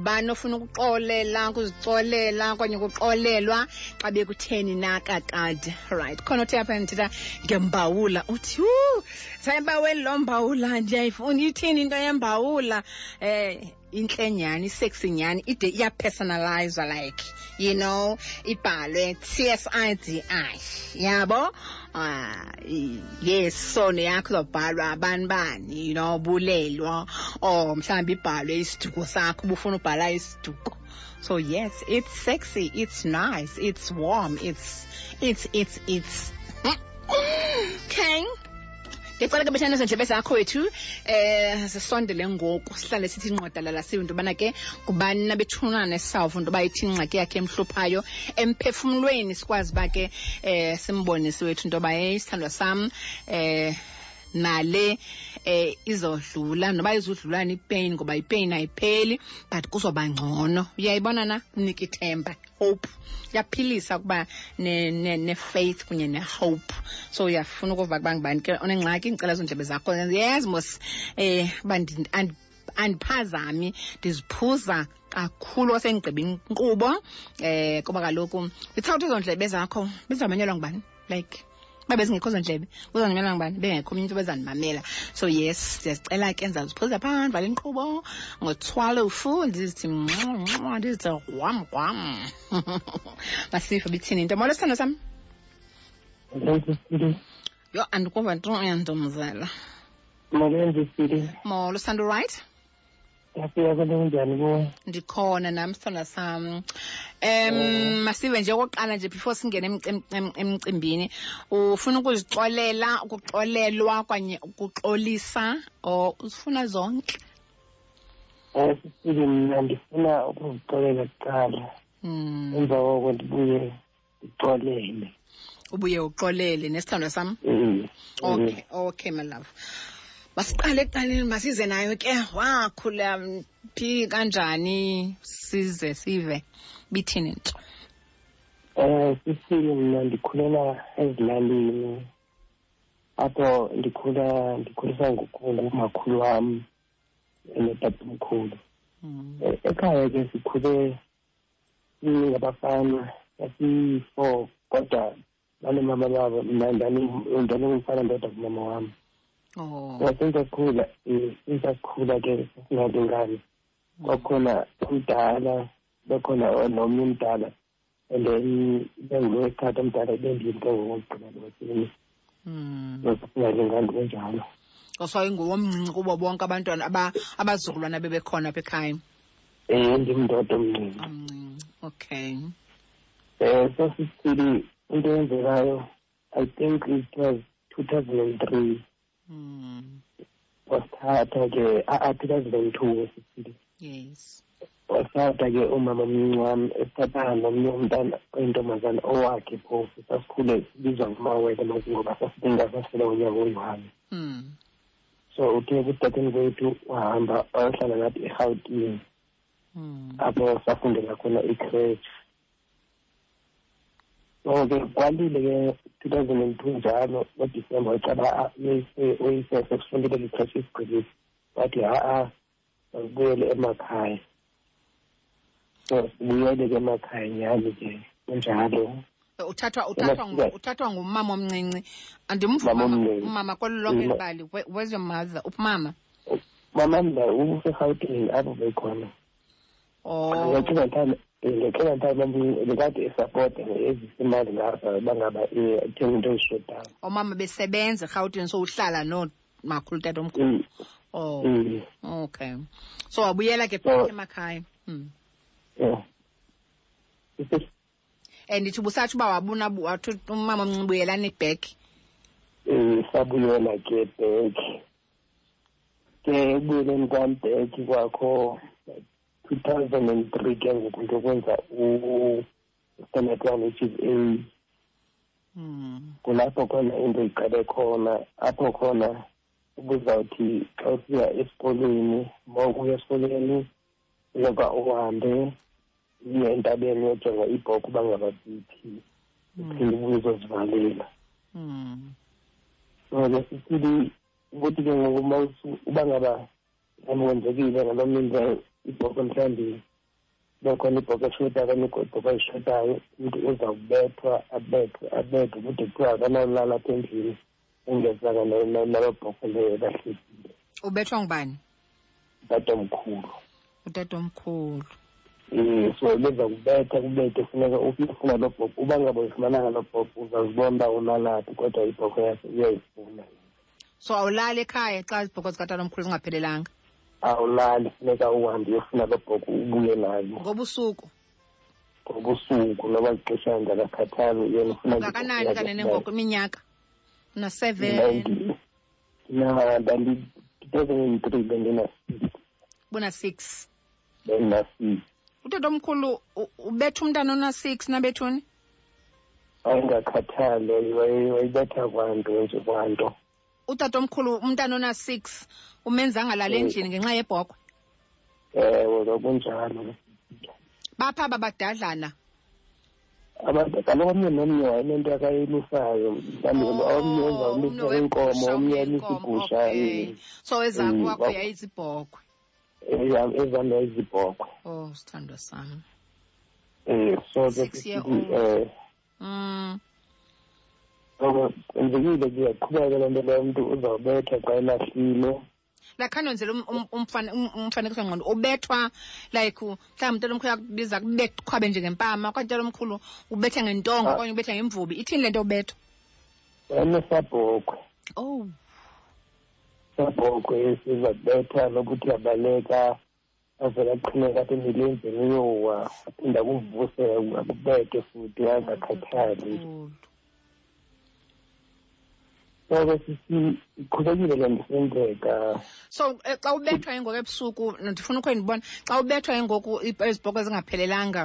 bani ofuna ukuxolela ukuzixolela okanye ukuxolelwa xa bekutheni na kakade right khona uthi apha ndithetha ngembawula uthi u sayibaweli loo mbawula ndiyayifuna ithini into yembawula um intle nyhani isexy nyhani ide iyapersonalizwa like you know ibhalwe t s i d i yabo ah i- yes sono yakho izobhalwa abani bani you know bulelwa or mhlawumbi ibhalwe isiduko sakho ubufuna ubhala isiduko so yes it's sexy it's nice it's warm it's it's it's it's okay ndicela ke betshana ndlebe zakho wethu um sisondele ngoku sihlale sithi inqwadalala siwe into yobana ke ngubani nabethunana esisawuva into yoba ithi ingxaki yakhe emhluphayo emphefumlweni sikwazi uba ke um simbone siwethu into yoba eyi sithandwa sam um nale eh izodlula noba izodlulana ipain ngoba ipain ayipheli but kuzobangcono uyayibona na mnike ithemba hope yaphilisa ukuba ne-faith ne, ne kunye ne-hope so uyafuna ukuva kuba ngubani ke onengxaki ndicela zondlebe zakho yes mos eh uba andiphazami ndiziphuza kakhulu osendigqiba inkqubo eh kuba kaloku without izo ndlebe zakho bizamanyelwa ngubani like uba bezingekho ezo ndlebe uzandimela ngubani bengekho omnye into bezandimamela so yes ndiyazicela ke ndizaziphuza phandle vale inkqubo ngothwalofu ndizithi nxonxo ndizithi gwam gwam masifa bithini into molo sithando sam yho andikuva nto uyandomzela molo sithando right yaseyasebenjani kuwe ndikhona nam sithanda sam um masive nje okokuqala nje before singene emcimbini ufuna ukuzixolela ukuxolelwa kwanye ukuxolisa or uzifuna zonke um sisike mna ndifuna ukuzixolela kuqala hmm. emva koko ndibuye uxolele ubuye uxolele nesithandwa sam mm. okay okay my love masiqale ekuqaleni masize nayo ke wakhula phi kanjani size sive bithini nto um sisile mna ndikhulela ezilalini apho ndikhula ndikhuliswa ngumakhulu wam notatomkhulu mm. e, ekhaya ke sikhule ngabafana sasiyi-four kodwa banomama babo ndandingumfana ndodwa kumama wam oh. sasisakhula eh, sisakhula ke singalingani mm. kwakhona omdala bekhona nomnye umdala and then bengulo esikhathi omdala bendim ke ngokugqibela wesini hmm. maziyaye ngandike njalo so ingowomncinci kubo bonke abantwana abazukulwana bebekhona apha ekhaya um eh, ndimndoda omncinci omncinci okay um eh, sasisithili into eyenzekayo i think it was two thousand and three hmm. wasithatha ke athikazi lomthuko sisile yes wasithatha ke umama omncinci wami esithathana nomnye umntana oyintombazane owakhe phofu sasikhule sibizwa ngumawele manje ngoba sasibengazasele ngonyaka oyi-one hmm. so uthe kutateni kwethu wahamba wayohlala ngathi erhawutini hmm. apho safundela khona i-cratch so ke kwandile ke two thousand and two njalo ngodisemba wacaba oyisese kufunile lixesha isigqibile wathi ha-a ngibuyele emakhaya so sibuyele ke emakhaya nyhani ke kunjalo uthathwa uthathwa uthathwa ngumama omncinci andimvumama kwelo lonke libali where's your mother upmama mama mna usegauteng apho bekhona ndingacinga ndicela mhlawumbi ndikade esapote ezisimali ngapha bangaba ithenge into ezishotayo omama besebenza erhawutini so uhlala noomakhulu tata omkhulu mm. oh mm. okay so wabuyela ke phakathi emakhaya hmm. and ndithi ubusatsho uba wabuna wathi umama omncinci buyelani back um sabuyela ke back ke ekubuyeleni kwam back kwakho two thousand and three ke ngoku ndiyokwenza u-standard one which is a hmm. kulapho khona into iqale khona apho khona ubuzawuthi xa usiya esikolweni ma ukuya esikolweni ngoba uhambe uye entabeni uyojonga iibhoku uba ngaba ziphi hmm. uphinde ubuye uzozivalela hmm. so ke sisili ukuthi ke ngoku uma uba ngaba yamwenzekile ngalo minza ibhoku mhlawumbi bekhona ibhoku eshota kanye ibhoku ayishotayo umntu uzawubethwa abethwe abethwe kude kuthiwa akanawulala apha endlini engezaka nababhokoleyo bahlekile ubethwa ngubani utatomkhulu utatomkhulu um so beza kubetha kubethe funeka ufuna loo bhoko uba ngaba uyifumananga loo bhoko uzazibona uba ulalaphi kodwa ibhoko yakhe uyayifuna so awulali ekhaya xa izibhoko zikatalomkhulu zingaphelelanga awulali funeka uhambe uyofuna loo bhoko ubuye nayo ngobusuku ngobusuku noba lixesha ndakakhathali uye ndifunaungakanani kanene ngoku iminyaka na-seven na ndandi-2003 bendina-six buna-six bendina-six utata omkhulu ubetha umntana ona-six nabethuni wayengakhathali wayibetha kwanto nje kwanto utatomkhulu umntana ona-six umenza angalali mm. endlini ngenxa yebhokhwe ewe kwakunjalo bapha babadadlana abadalomnye nomnye wayenento akayelusayo mhlawumbi oh, omnye enza umisa wenkomo omnye elisa igusha so ezakho mm, wakho yayizibhokhwe ezam yayizibhokhwe oh sithandwa sam um so um mm. ngoko kwenzekile ke yaqhubeka loo nto loo mntu uzawubetha xa elahlile lakhani wenzela um, um, um, umfanekiso ngqondo ubethwa like mhlawumbi umntwana omkhulu akubiza kuqhwabe njengempama okanye umntwana omkhulu ubetha ngentongo ah. okanye ubetha ngemvubi ithini le nto ubethwa enesabhokhwe ow oh. sabhokhwe esiza kubetha lokuthi abaleka avele aqhumeka apha emilenzeni uyowa aphinda kuvuse akubeke futhi angakhathali soko sisi iqhubekile le nto isenzeka so eh, xa ubethwa engoku ebusuku ndifuna ukho ndibona xa ubethwa engoku ezibhoko ezingaphelelanga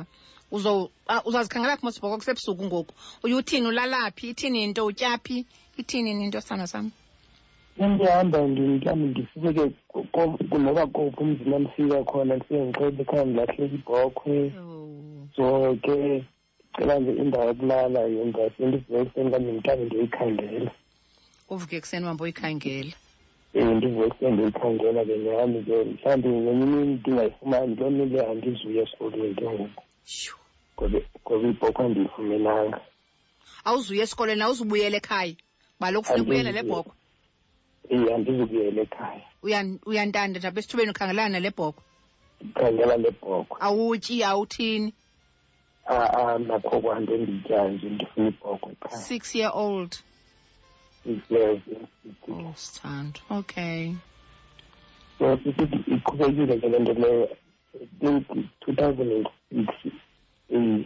uzazikhangela phi mosibhoko kusebusuku ngoku uye uthini ulalaphi ithini into utyaphi ithini into sana sam into ehamba ndimhlawumbi ndifike noba kophi umzima ndifika khona ndifike ndixobe khona ndilahleka ibhokhwe oh. so ke ndicela nje indawo yokulala yenza sendivuke ekuseni kambe mhlawumbi ndiyoyikhangela uvuke ekuseni uhambe uyikhangela um ndivuke ekuseni ndiyoyikhangela ke nyami ke mhlawumbi ngenye imini ndingayifumani loo nto le andizuye esikolweni ke ngoku ngoba ibhokhwe andiyifumenanga awuzuye esikolweni awuzubuyela ekhaya balo kufuna ubuyele le bhokwe iye andizukuyela ekhaya uyantanda nje abesithubeni ukhangelana nale bhokwe ndikhangela le bhokwe awutyi awuthini nakho kwanto endityayo nje ndifuna ibhokwe ekhaya six year old six years oh sithando okay so sithi iqhubekile ke le nto leyo think two thousand and six um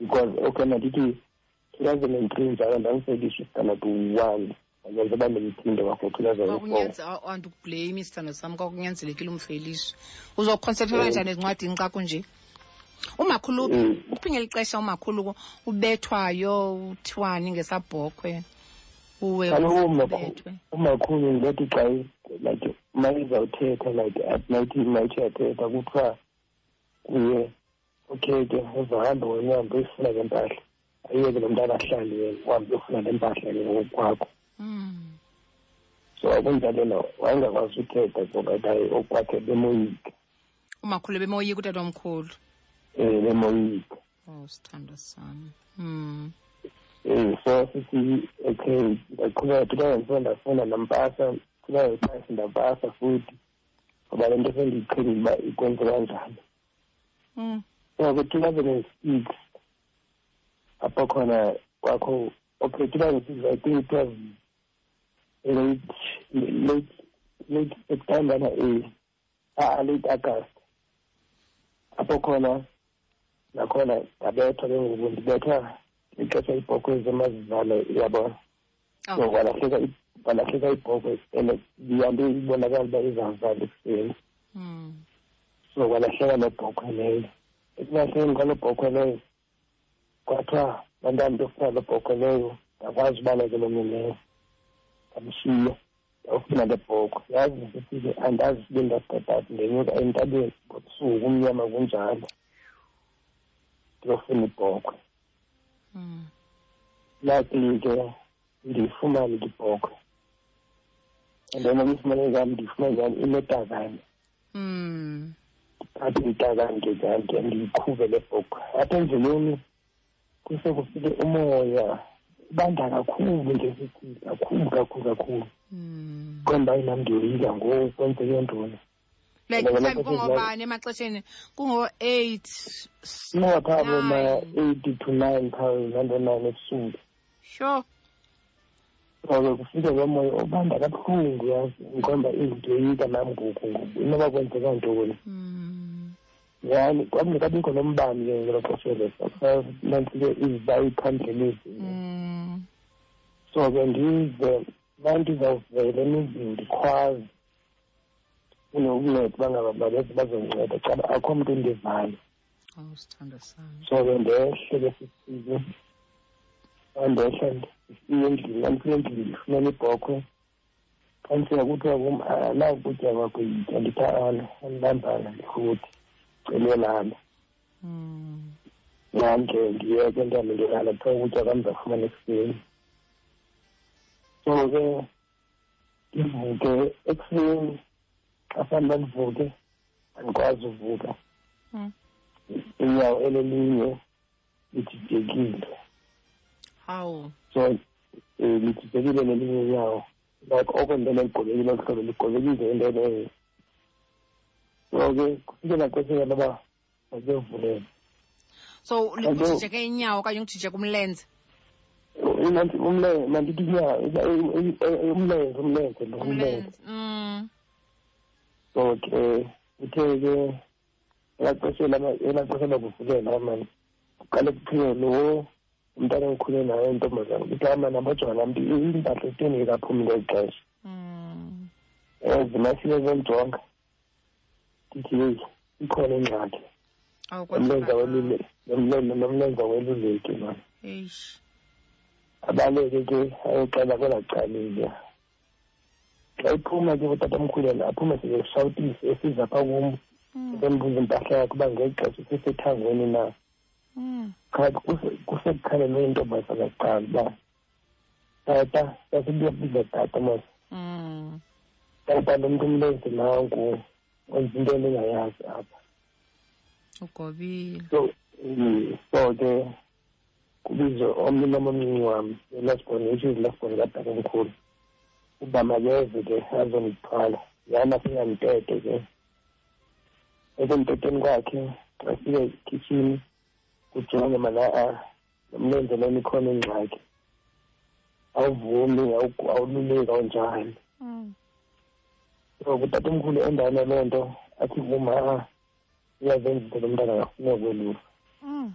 because okay mandithi 2003 njalo ndandiseyilishwa isitana to one anyanza uba ndimphinde kwakuthulazaandikubleyimi isithando sam kwakunyanzelekile umfeyilise uzokhonsentrela mm. njani ezincwadini xa kunje umakhulu mm. uphi ngeli xesha umakhulu ubethwayo uthiwani ngesabhokhwe uwe ubethwe umakhulu ngothi xa like mayizawuthetha like at night imayithi yathetha kuthiwa kuye okay ke uzohambe wena uhambe uyifuna ke mpahla ayiyeke lo mntana ahlale yena uhambe uyofuna le mpahla ke ngokwakho hmm. so akunjalo na wayengakwazi uthetha ngoba naye okwakhe bemoyike umakhulu bemoyika utata omkhulu um eh, bemoyika o oh, sithando sam um hmm. so sithi okay ndaqhubeka two thousand four ndafunda ndampasa two thousand five ndapasa futhi ngoba le nto sendiyiqhelile uba ikwenze kanjani ngoku-two mm. thousand and six apho khona kwakho okay two thousand six i think it was late late late september na eh, a ah, late august apho khona nakhona ndabethwa ke ngoku ndibethwa ixesha ibhokhwe zemazizale yabona so oh. walahleka walahleka ibhoko and ndiya nto ibonakala uba izazala ekuseni hmm. so walahleka loo bhokhwe leyo ekulahleni kwaloo bhokhwe leyo kwathiwa bantwana ndokufuna loo bhokhwe leyo ndakwazi ubaleke lo mileyo ndamshiya ndawufuna le bhokhwe yazi ndisike andazi sibe ndadadati ndenyuka entabeni ngobusuku umnyama kunjalo ndiyofuna ibhokhwe mm. luckily ke ndiyifumane ndibhokhwe and then umfumane zam ndiyifumane zam inetakane mm. athi itakane ke zam ke ndiyiqhube le bhokhwe apha endleleni kuse kufike umoya ibanda kakhulu nje sithi kakhulu kakhulu kakhulu mm. kodwa nam ndiyoyika ngoku kwenzeke ntoni like time kungobani emaxesheni kungo-eight ingaphaa koma-eighty to nine phaa nento nine ebusuku sure ngoke kufike lo moya obanda kabuhlungu yazi ngikhomba izintoyika nam ngoku ngoku inoba kwenzeka ntoni hmm. yani kwamngekabikho nombani ke ngelo xesha elo nantike izayiphandlelezi hmm. so ke ndize nandizawuvele emizini ndikhwazi unokunceda uba ngaba bazonceda caba akho mntu endivayo oh, so ke ndehle ke sisize andehla ndifike endlini andifike endlini ndifumene ibhokhwe xa ndifika kuthiwa kum naku kutya kwakho yitya nditha ana andibambanga ndifuthi celelana nandle hmm. ndiyeke ndihambe ndilala kuthiwa ukutya kwam ndizafumana ekuseni so ke ndivuke ekuseni xa fanele ndivuke andikwazi uvuka hmm. inyawo elelinye lididekile hawu so um eh, lididekile lelinye inyawo like oko nto leligobekile olu hlobo ligobekile into leyo so ke kufikela kweseka loba ebevuleni so uthije ke inyawo okanye uthije kumlenze umlenze mandithi inyawo umlenze umlenze lo umlenze mm. okay uthe ke elaxeshela elaxeshela kuvulela amani uqale kuphile lo umntana engikhule naye intombazana ukuthi amani abajona mntu impahla eteni kaphumi ngeli xesha mm. ezimashile zomjonga ndithi ikhona ingxaki nomlenza weluleki mani abaleke ke ayoxela kwela caliya xa iphuma ke utatamkhulena aphume sesawutisi esiza pha kum hmm. embuza impahla yakhe uba ngexesha sisethangweni na hmm. kha kusekukhalelwe intombazana kuqala uba tata sasibuyabile tata mos mm. tata lo mntu umlezi nanku wenza into endingayazi apha ugobile so mm, so ke kubizwe omnye umama omncinci wam elasbon which is lasbon katata omkhulu uba makeze ke azondithwala yana singamtete ke esemteteni kwakhe xa fika ekhishini kujonge mana mlenze lona ikhona ingxaki awuvumi awululeki awunjani mm. so kutata umkhulu endaweni yaloo nto athi uma uyazenzisa lo mntana akafuna kwelusa mm.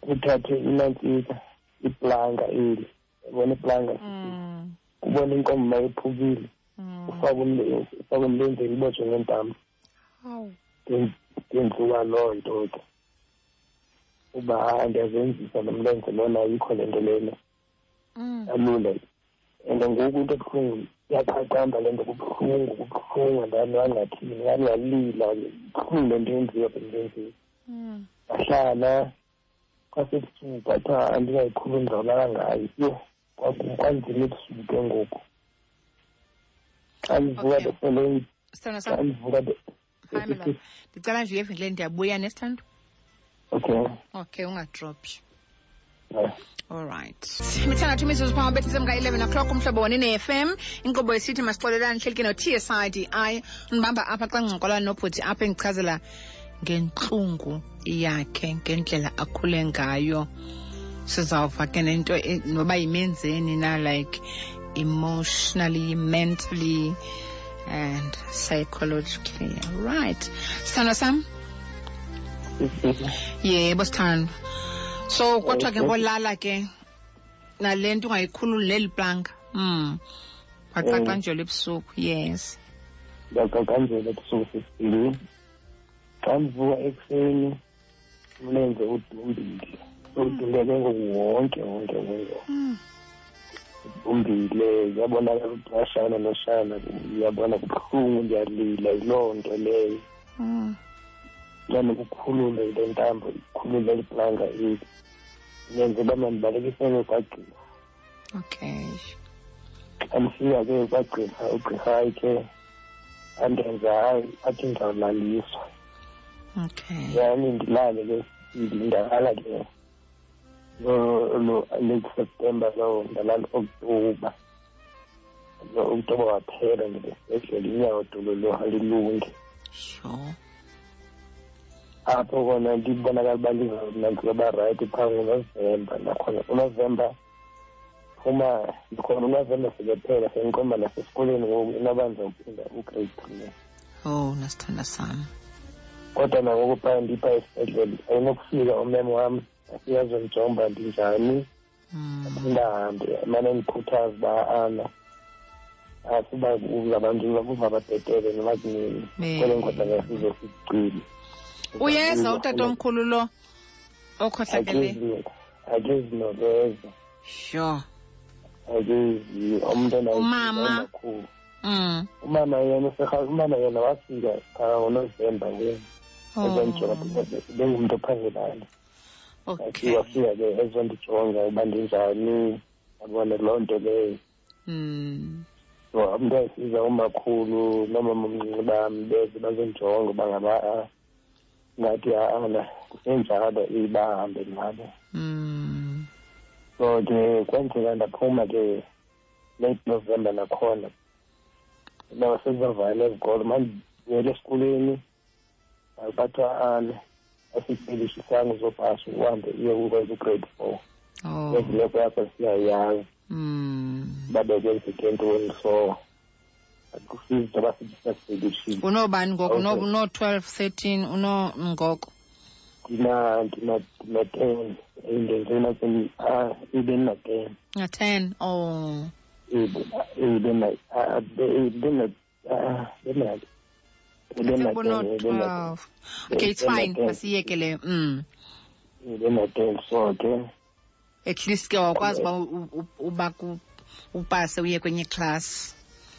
kuthathe inantsika iplanga eli yabona iplanga mm. kubona inkomo mayephukile ufake umlenzeni ibotshwe ngentambo kundluba loo nto ke uba ndiyazenzisa lo mlenze lona ayikho le nto lena mm. alule and ngoku into ebuhlungu yaqaqamba le nto kubuhlungu kubuhlungu ndanangathini ngani yalila ibuhlungu le nto yenziwa bendenziwa mm. ndahlala kwasebusuku kwathiwa andingayikhulumi ndizawulala ngayo yho kwanzima ebusuku ke ngoku xa ndivuka the following xa ndivuka hayi mela ndicela nje evenkileni ndiyabuya nesithando okay okay ungadrophi Alright. Mithandathu imizuzu phambi bethi semka 11 o'clock umhlobo wani ne-FM. Inkqubo esithi masixolelane hlelike no-TSIDI. Ndibamba apha xa ndincokola nobhuti apha endichazela ngentlungu yakhe ngendlela akhule ngayo sizawuva ke nento e, noba yimenzeni na like emotionally mentally and psychologically right sithando sam yebo sithando so kwathiwa ke kolala ke nale nto ungayikhululi leli planga mm baqaqanjelwa ebusuku yes baqaqanjelwa ebusuku sesibini xa ndivuka ekuseni umlenze udumbile udumbe ke ngoku wonke wonke wonke hmm. udumbile yabonakala ukuthi washayana noshayana uyabona kubuhlungu ndiyalila yiloo nto leyo hmm. ndandikukhulule le ntambo ikhulule liplanga eli nenze uba mandibalekisele kwagqirha okay andifika ke kwagqirha ugqirha hayi ke andenza hayi athi ndizawulaliswa okay yani ndilale ke ndindakala ke late september lowo ndalala october umntu oba waphela ndibesibhedlela inyawo dolo lo alilunge sure apho kona ndibonakala uba ndizonandizoba rayithi phaa ngunovemba nakhona unovemba phuma ndikhona unovemba sekuphela sendiqomba nasesikolweni ngoku inoba ndizawuphinda ugrade three oh nasithandwa sam kodwa nangoku phaa ndipha esibhedlele ayinokufika umeme wam asiyazondijomba ndinjani ndingahambi hmm. mane ndikhuthaza uba ana asiba ngabantu bakuva badedele nobakunini kole ngoda ngasize sicile uyeza utatomkhulu lo okhohlakeleyo akezinokeza sure akezi umntana umama mm. umama yena umama yena wafika ngonovemba wena oh. ebenjoba bengumntu ophangelayo okay wafika ke ezondijonga uba ndinjani abone loo nto leyo mm. so umntu ayisiza umakhulu nomama omncinci bam beze bazondijonga uba ngaba ngathi ana kusenjalo ibahambe nabo mm. so ke kwenzeka ndaphuma ke late november nakhona naba sekuzavala ezikolo mandibuyele esikolweni abathwale asipilishi sangu zobhasi uhambe uye ukwenza ugrade four oh. ezileko yakho siyayazi mm. babekwenzeke ntoni so akusizi ntoba sibisasipilishini unobani ngoku uno-twelve thirteen unongoko ndina ndina ndina ten ndenzena kuni a ibe na ten na ten oh ibe ibe na ibe na ah lemali lemali okay it's fine masiyeke le mm lemali so ke at least ke wakwazi uba uba upase uye kwenye class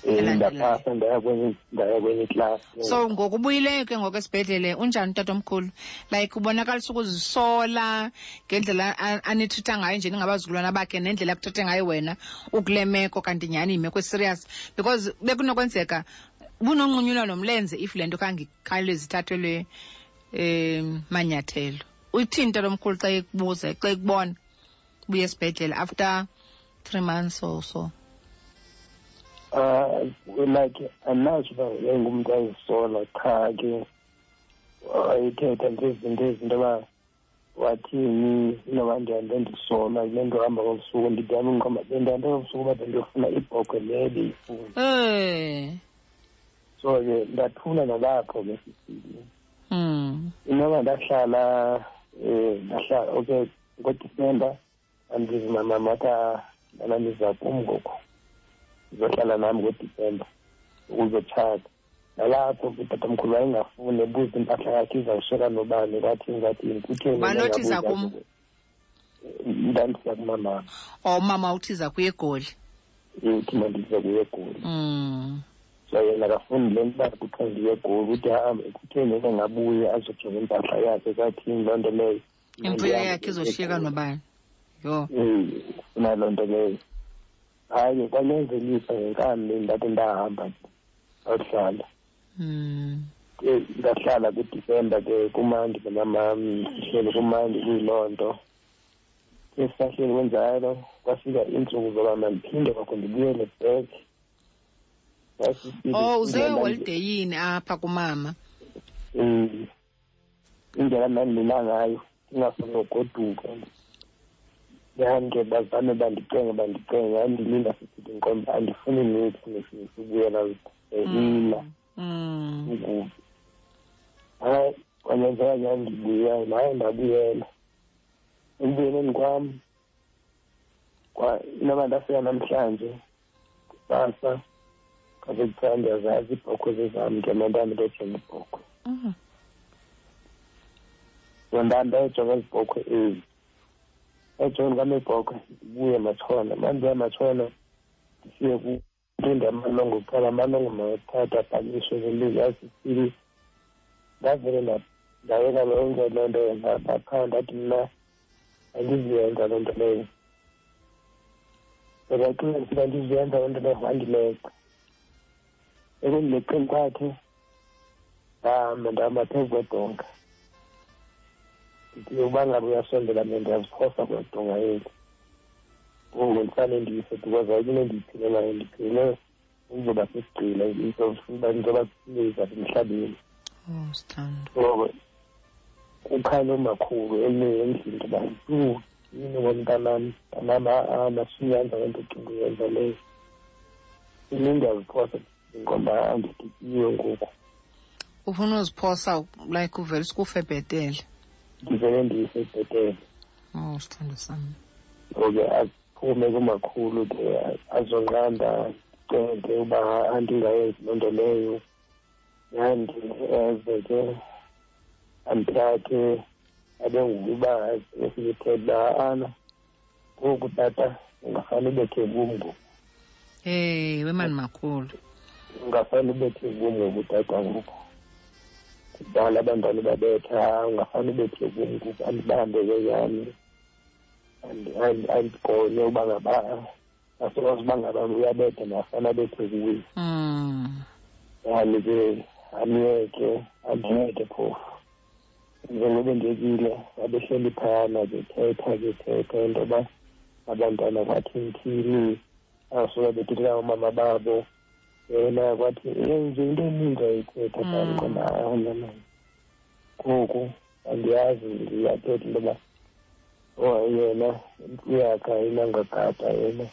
eh, ndaphasa ndaya kwenye ndaya kwenye class so ngokubuyileyo ke ngoku esibhedlele unjani tata omkhulu like ubonakalisa ukuzisola ngendlela anithutha ngayo nje ningabazukulwana bakhe nendlela akuthathe ngayo wena ukule meko kanti nyhani yimeko eserious because bekunokwenzeka bunonqunyulwa nomlenze if le nto kangikhawulezi ithathelwe um manyathelo uyithinta lo mkhulu xa ekubuza xa ekubona buye esibhedlele after three months or so uh like andazi uba engumntu azisola qha ke ayithetha nje izinto ezinto uba wathini inoba ndihande ndisola kule nto hamba kobusuku ndidala unqoma bendihande kobusuku uba bendiyofuna ibhokhwe le beyifuna eh. so ke ndathula nalapho ke sisile hmm. inoba ndahlala um ndahlala okay ngodisemba andizi mamama ka ndanandiza kum ngoku ndizohlala nam ngodisemba ukuzotshata nalapho utatamkhulu wayengafuni ebuza impahla yakhe izawushela nobani kwathi ngathi kutheni banothi iza kum ndandiza kumamama o oh, mama uthi iza kuye egoli uthi mandiza kuye egoli mm. so yena kafuni le nto bathi kuthiwa ndiye egoli uthi ahambe kutheni engabuye azojonga impahla yakhe kwathini loo nto leyo imfuyo yakhe izoshiyeka nobani yho funa loo nto leyo hayi kwanyanzelisa ngenkambi ndathi ndahamba ndahlala hmm. eh, ndahlala kudisemba ke kumandi namamam sihleli kumandi kuyiloo nto esihlahleni kunjalo kwafika iintsuku zoba mandiphinde kwakho ndibuyele back oh uze holideyini apha kumama mm. indlela ndandilila ngayo ndingafuni nogoduka yange bazame bandicenge bandicenge yandilinda sithi ndiqombe andifuni nithu nisibuyela elila ukubi hayi kwanyanzeka nyandibuyayo naye ndabuyela ekubuyeleni kwam inoba ndafika namhlanje kusasa because kuthiwa ndiyazazi iibhokhwe zezam ke mna ndandibejonga ibhokhwe mhm. so ndandayojonga izibhokhwe ezi ejonga kwam ibhokhwe ndibuye matshona mandibuye matshona ndisiye kulinda amalongo kuqala amalongo mawathatha abhaliswe zilile azisili ndavele ndayeka loo nto loo nto yenza ndaphaa ndathi mna andiziyenza loo nto leyo ndakaqina ndifika ndiziyenza loo nto leyo wandileqa ekundileqeni kwakhe ndahamba ndihamba phezu kwedonga ndithi uba ngabe uyasondela mna ndiyaziphosa kwedonga eli ngoku ndisane ndiyise because ayikune ndiyiphilela endiphile uzoba sisigqile uba njengoba sibiza emhlabeni oh, so ukhale umakhulu endlini uba yintoni yini womntanam mntanam a-a masuyenza le nto ucinga uyenza leyo ini ndiyaziphosa ngoba andiditiwe ngoku ufuna uziphosa like uvele sikufe bhetele ndivele ndife bhetele oh sithando sami ngoke kume kumakhulu ke azonqanda cede uba andingayenzi loo nto leyo yandiveze ke andithathe abe nguba esiyithela ana ngoku tata ungafane ubethe kum ngoku hey wemani makhulu ungafane ubethe kum ngoku tata ngoku kudala abantwana babetha ungafane ubethe kum ngoku andibambe ke yami andigone uba ngaba asolwazi uba ngaba uyabetha nafana abethe kuye hmm. yani ke amyeke andiyeke phofu njengoba ndekile abehleli phayana ke thetha ke thetha into yoba abantwana bathi ndithini asuka bethethela omama babo yena kwathi enje into eninzi ayithetha hmm. kanqondayo ngoku andiyazi ndiyathetha into yoba oh, yena imfuyo yakhe ayinangagada yena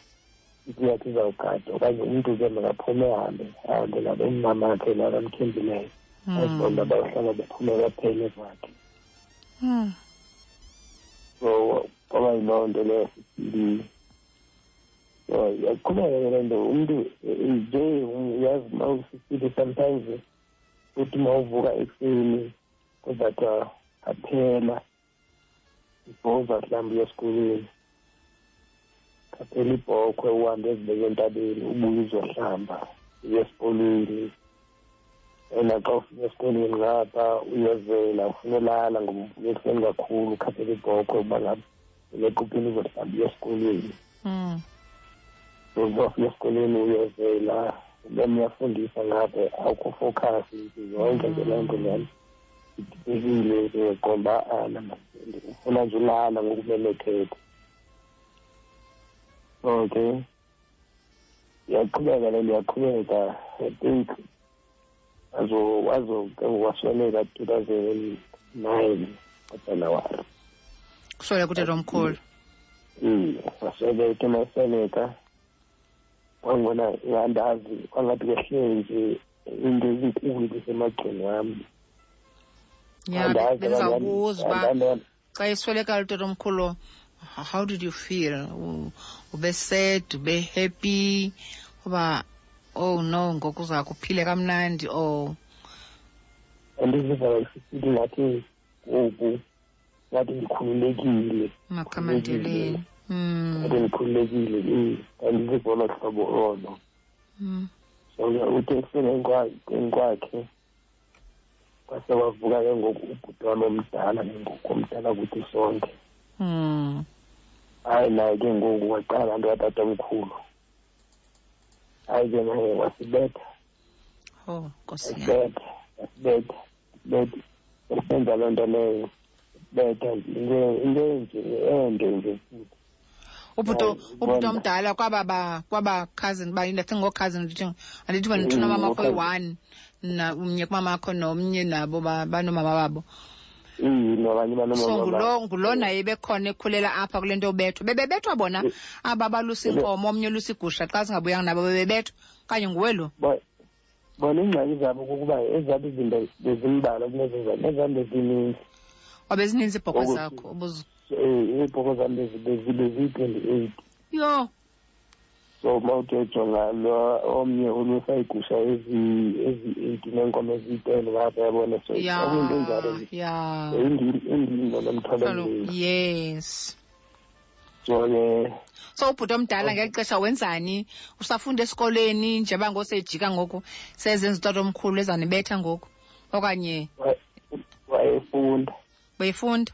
imfuyo yakhe izawugada okanye umntu ke makaphume ahambe ahambe nalo umama akhe lana mthembileyo hmm. azibona uba bahlala bephume baphele kwakhe hmm. so kwaba yiloo nto leyo sisibili so yaqhubeka ke le nto umntu eh, nje uyazi ma usisili sometimes uthi ma uvuka ekuseni kodwa xa aphela ibhoza mhlawumbi uyesikolweni khaphela ibhokhwe uhambe ezibeke entabeni ubuye uzohlamba uye esikolweni and xa ufika esikolweni ngapha uyozela ufuna ulala ngoba ekuseni kakhulu ukhaphela ibhokhwe uba ngaba ulequkeni uzohlamba uya esikolweni mm. uzofika esikolweni uyozela then uyafundisa ngapho awukho focus yonke nje loo nto lena ididekile uqomba ana ufuna nje ulala ngokumeletheka okay yaqhubeka le nto yaqhubeka i think azoke wasweleka two thousand nine ngojanuwari kuswela kutata omkhulu um wasweleke masweleka kwangona andazi kwangathi kwehlezi into ezinkulu zisemagcini wami ya ndizawubuza uba xa esweleka utata omkhulu how did you feel ube sad ube happy uba oh no ngoku uza kuphile kamnandi or oh. andiziva ndingathi ngoku ngathi ndikhululekile makamandeleni hmm. ngathi ndikhululekile andiziva olo hlobo olo hmm. so uthe ekuseni enkwakhe kwase wavuka ke ngoku ubhuti wam omdala ke ngoku omdala kuthi sonke hmm. hayi naye ke ngoku waqala laa nto katata omkhulu hayi ke naye wasibetha oh, wasibetha wasibetha wasibetha wasenza loo nto leyo betha into enje ende nje futhi ubhuti omdala kwaba ba kwaba cousin ba i think ngoo-cousin ndithi andithi wena ndithuna mama wakho yi-one umnye kumama wakho nomnye nabo banomama babo so ngulo ngulo naye bekhona ekhulela apha kule nto yobethwa bebebethwa bona aba balusa inkomo omnye olusa igusha xa singabuyanga nabo bebebethwa okanye nguwe lo bona iingxaki zabo kukuba ezabo izinto bezimbalwa kunezinzalo ezam bezininzi wabe zininzi iibhoko zakho eh, iibhoko zam beziyi-twenty eight yho so uma uthi ejonga lo omnye ulusa iigusha ezi-eighty neenkomo eziyiteni ngapha yabona so okuyinto enjalo indini nomthwalo yes Jole. So ubhuti omdala ngeli xesha wenzani? Usafunda esikoleni njeba ngosejika ngoku sezenza utata omkhulu ezanibetha ngoku okanye wayefunda. Wayefunda?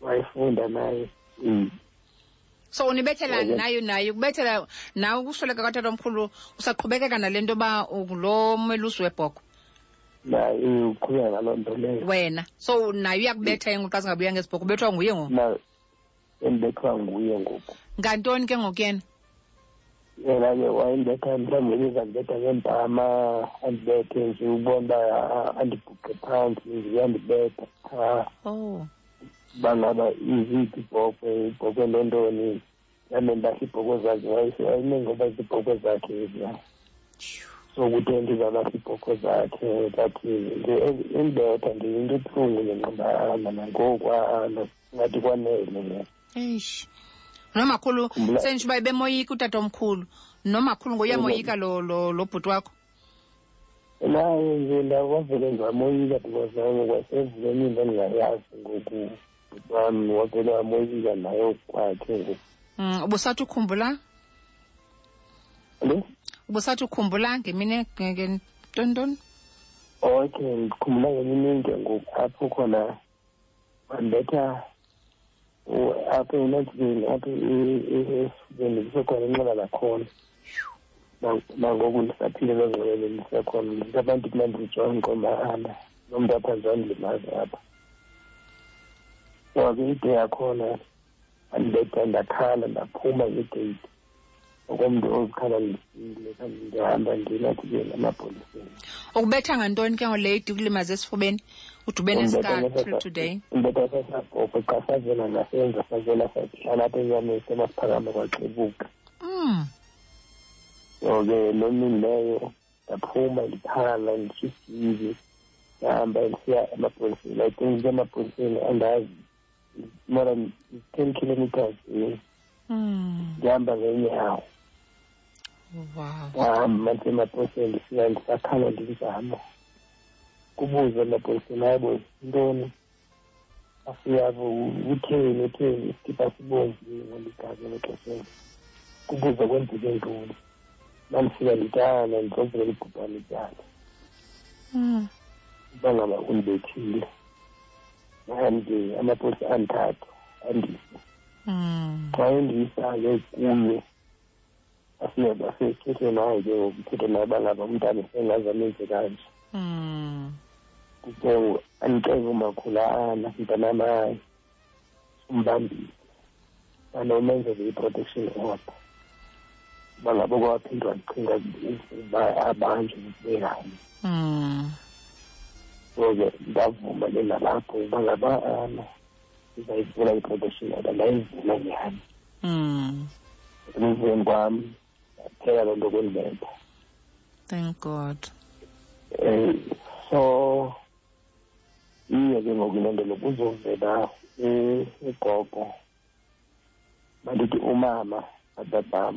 Wayefunda naye. Mm. so unibethela nayo nayo ukubethela nawe ukusweleka kwatata omkhulu usaqhubekeka nale nto yoba ngulo melusi webhokhwe naye uqhubeka ngaloo nto leyo wena so naye uyakubetha engoxa singabuyanga esibhokhwe ubethwa nguye ngoku endibethwa nguye ngoku ngantoni ke ngoku yena yena ke wayendibetha mhlawumbi eliza ndibetha ngempama andibethe nje ubona uba ah, andibhuqe phantsi nje andibetha qha oh. uba ngaba iziphi ibhokwe ibhokwe lentoni yame ndahle ibhokwe zakhe wayemengoba zibhokwe zakhe eziya so kude ndizalapha ibhokwe zakhe that endibetha nje into ebuhlungu nje nqambahamba nangoku alo ngathi kwanele eish nomakhulu sendisho uba ibemoyika utata omkhulu nomakhulu ngoyamoyika lo lo lo bhuti wakho naye nje ndavavele ndivamoyika because nango kwasevuleni into endingayazi ngoku bam wavele wamoyika naye okwakhe ngoku mm, ubusathi ukhumbula lo ubusathi ukhumbula ngemini ntontoni okay ndikhumbula ngemini into ngoku apho khona bandetha apha enantsibeni apha esifubeni ndisekhona inxeba lakhona nangoku ndisaphile longxelele ndisekhona ndithi abantu kula ndizijonge komahamba nomntu apha ndizandimazi apha so ke ide yakhona andibetha ndakhala ndaphuma ngegeyithi okomntu ozikhalalisile kanti ndihamba ndilathi ke emapoliseni ukubetha ngantoni ke ngoleyo idikulimaza esifubeni uthi ube nesikati today umbetha sasabhobho xa savela nasenza savela sahlala apha enyameni semaphakame kwaxebuka mm. so ke loo mini leyo ndaphuma ndikhala ndisisizi ndihamba ndisiya emapoliseni i think ke emapoliseni andazi more than ten kilometers away hmm. ndihamba ngeenyawo ndahamba nje emapoliseni ndifika ndisakhala ndizama kubuze emapoliseni ayebo yintoni asiyabo utheni utheni isikipa sibomvu ngoligazi ngexesheni kubuze kwenzeke ntoni mandifika nditana ndizovela ligubhane ityala hmm. uba ngaba undibethile and eh, amaposi anthathu andisa hmm. xa endisa ke kuye asethethe naye ke ngoku uthethe naye uba ngaba umntana sengaze amenze kanje hmm. ke andicenge umakhulana mntanamaye umbambile and umenzele i-protection order uba ngabo kwaphindwa ndicinga uba abanje berayi hmm. so ke ndavuma ke nalapho uba ngaba ana ndizayivula i-protection order ndayivula nyhani hmm. emveni kwam ndaphela loo nto kwendibetha thank god um so iye ke ngoku le nto lokuzovela ugogo bandithi umama katatam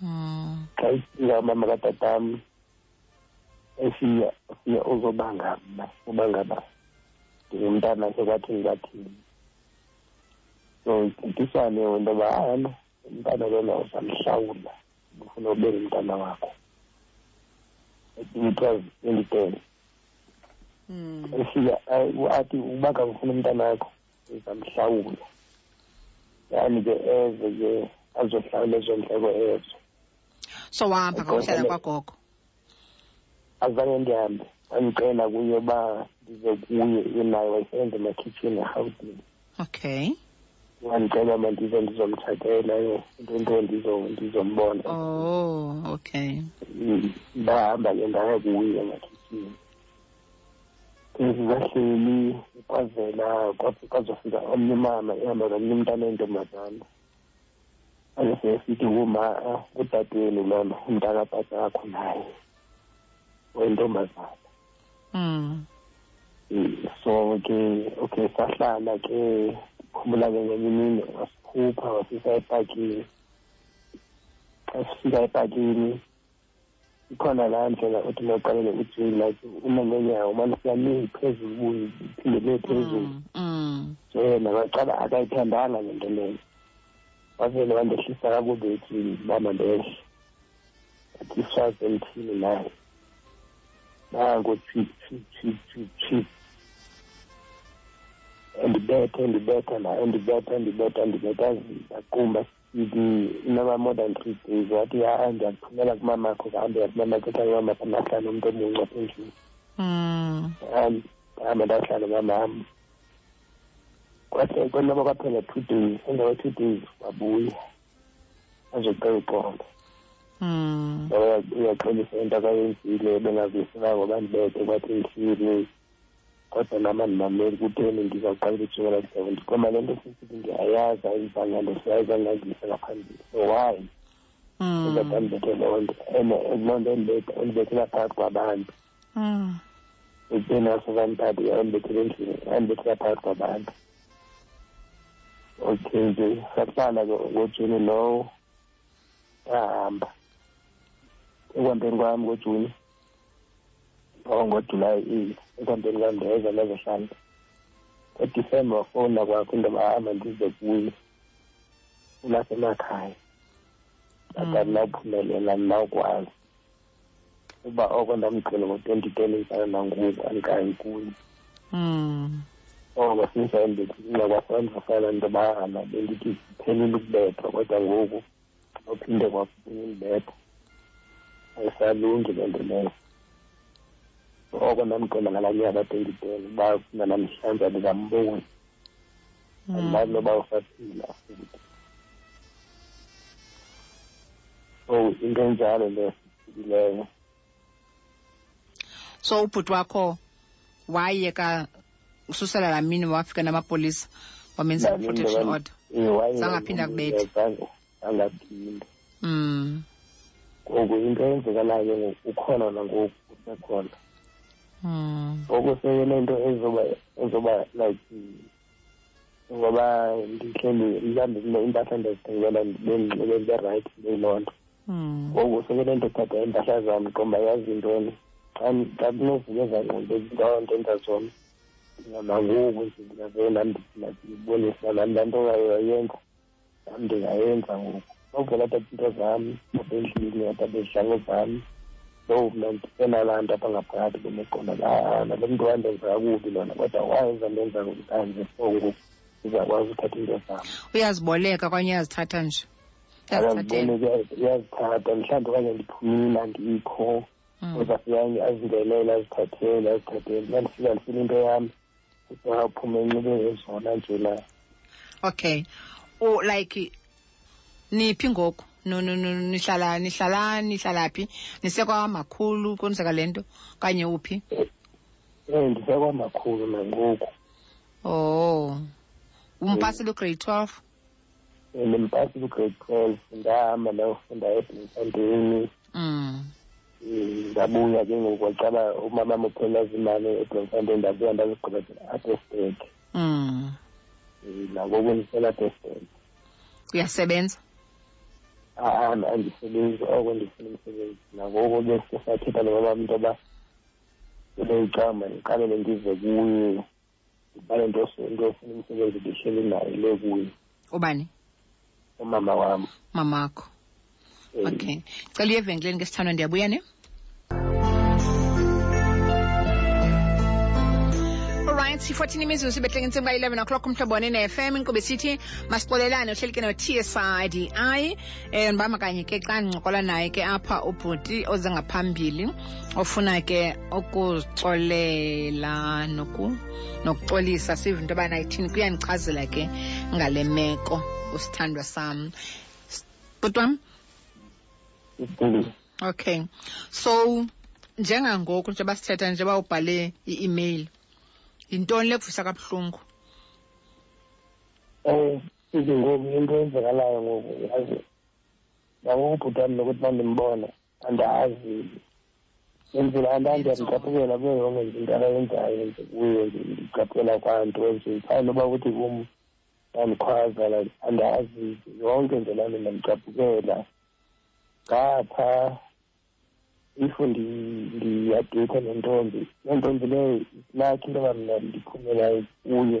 hmm. xa ifika umama katatam esiya siya uzobanga mna uba ngaba ndingumntana sekwathini kwathini so ndidisane into yoba hayi umntana lona uzamhlawula ufuna ube ngumntana wakho it was twenty ten hmm. efika athi uba kangifuna umntana wakho uzamhlawula yani ke eze ke azohlawula ezo ndleko ezo so wahamba ngokuhlala kwagogo azange ndihambe andicela kuye uba ndize kuye naye wayesebenza emakhitshini erhawutini okay wandicela uba ndize ndizomtshatela into nto ndizombona oh okay mm, ndahamba ke ndaya kuye emakhitshini sizahleli kwazela kwazofika omnye umama ehamba nomnye umntana wentombazana sithi nguma ngudadewenu lolo umntakabhata akho naye wentombazana mm. so ke okay sahlala ke ndiphumula ke ngenye imini wasiphupha wasisa epakini xa sifika epakini ikhona laa ndlela othi mawuqalele ujing like uma ngenyawo umane siyaningi phezulu buphinde le phezulu mm, mm. so yena waqala akayithandanga le nto leyo wavele wandehlisa kakubi ethi mama ndehle athi iswazi emthini naye nango chip chip chip chip chip ndibethe ndibetha nayo ndibetha ndibetha ndibetha ndaqumba ndinaba more than three days wathi ya ndiyakuphumela kumamakho kambe yakumamakho kuthiwa umamakho nahlala umntu omuncu apha endlini um hmm. ndahamba ndahlala mamam kwahle kwenoba kwaphela two days emva kwe-two days wabuya azocela uqondo hmm. uyaxolisa into akayenzile bengazifunanga ngoba ndibethe kwathi ndifile kodwa nam andimameli kutheni ndizawuqala ukutshinga la dyebo ndiqoma le nto sisithi ndiyayazi ayizanga nto siyayazi angangise ngaphambili so why hmm. uzade andibethe loo nto and loo nto endibethela phakathi kwabantu hmm. ekubeni asokandithatha yayindibethela endlini yayindibethela phakathi kwabantu okay nje sahlala ke ngojuni lowo ahamba ekwanteni kwami ngojuni oh, ngojulayi ekwambeni kwandeza nezohlanu ngodisemba wafona kwakho intoba hamba ndize kuye ulasemakhaya akani mm. nawuphumelela nawukwazi uba oko ndamgcina ngo-twenty ten ifana nangoku andikayi kuye mm. oko sinsa endithi nxa kwasenza fana ntoba hamba bendithi phelile ukubethwa kodwa ngoku ophinde kwafuna imbetha ayisalungi le nto leyo oko ndamcela ngala nyaka twenty ten uba funa namhlanje andikamboni hmm. andazi noba usaphila futhi so into enjalo leyo sifikileyo so ubhuti wakho wayeka ususela laa mini wafika namapolisa wamenza i-protection order eh, zangaphinda kubethe angaphinda mm ngoku into eyenzekalayo ukhona nangoku usekhona mm. ngoku seyena into ezoba ezoba like ngoba ndihleli mhlawumbi kule impahla ndizithengela ndibe ndinxibe ndibe rayithi ndibe loo nto hmm. ngoku seke le nto thatha iimpahla zam qomba yazi ntoni xa kunovuke zangqonto izinto ndenza zona nangoku nje ndingavela ndibonisa laa laa nto yayenza nam ndingayenza ngoku ndovela athatha into zam apha endlini athatha izihlango zam lo mna enalaa nto apha ngaphakathi beneqonda laa nalo mntu wandenza kakubi lona kodwa wayenza ndenza kanje so ngoku uzakwazi uthatha into zam uyaziboleka kwanye uyazithatha nje akazibone ke uyazithatha mhlawumbi okanye ndiphumile andikho mm. kodwa siyange azingenele azithathele azithathele ndandifika ndifile into yam kuthiwa aphume enxibe ezona nje na okay o like niphi ngoku nihlala nihlala nihlalaphi nisekwamakhulu kwenzeka le nto okanye uphi um eh, eh, ndisekwamakhulu nangoku oh umpasile ugrade twelve ndimpasa ugrade twelve ndahamba ndayofunda ebhintanteni mm. ndabuya ke ngoku wacaba umama muphela zimane ebhintanteni ndabuya ndazigqibezela atestek mm. nangoku ndisela testek uyasebenza ahambe andisebenzi oko ndifuna umsebenzi nangoko ke sesathetha nomama mntu yoba uneyiqamba ndiqalele ndive kuye ubani into ofuna umsebenzi ndihleli naye le kuye ubani umama wam mamakho okay cela uye evenkileni ke sithandwa ndiyabuya ne right 14 imizuzu behlenge ntsimba 11 o'clock umhlobo one ne-fm inkqubo esithi masixolelane uhleli ke no-tsidi um eh, ndibama kanye ke xa ndincokola naye ke apha ubhuti oze ngaphambili ofuna ke ukuxolela noku nokuxolisa sive into yobana ithini kuyandichazela ke ngale meko usithandwa sam bhuti wam okay so njengangoku njengoba sithetha njengoba ubhale i-email yintoni lekuvisa kabuhlungu um izingoku into eyenzekalayo ngoku yazi nangokubhutani lokuthi bandimbone andazi ngendlela abantu andicaphukela kuyo yonke nje into abayenzayo nje kuyo nje ndicaphukela kwanto nje fana noba kuthi kum andikhwaza like andazi yonke nje laa nto ndamcaphukela ngapha if ndiyadeyitha nentombi loo ntombi leyo isilakhi into yoba mna ndiphumela kuyo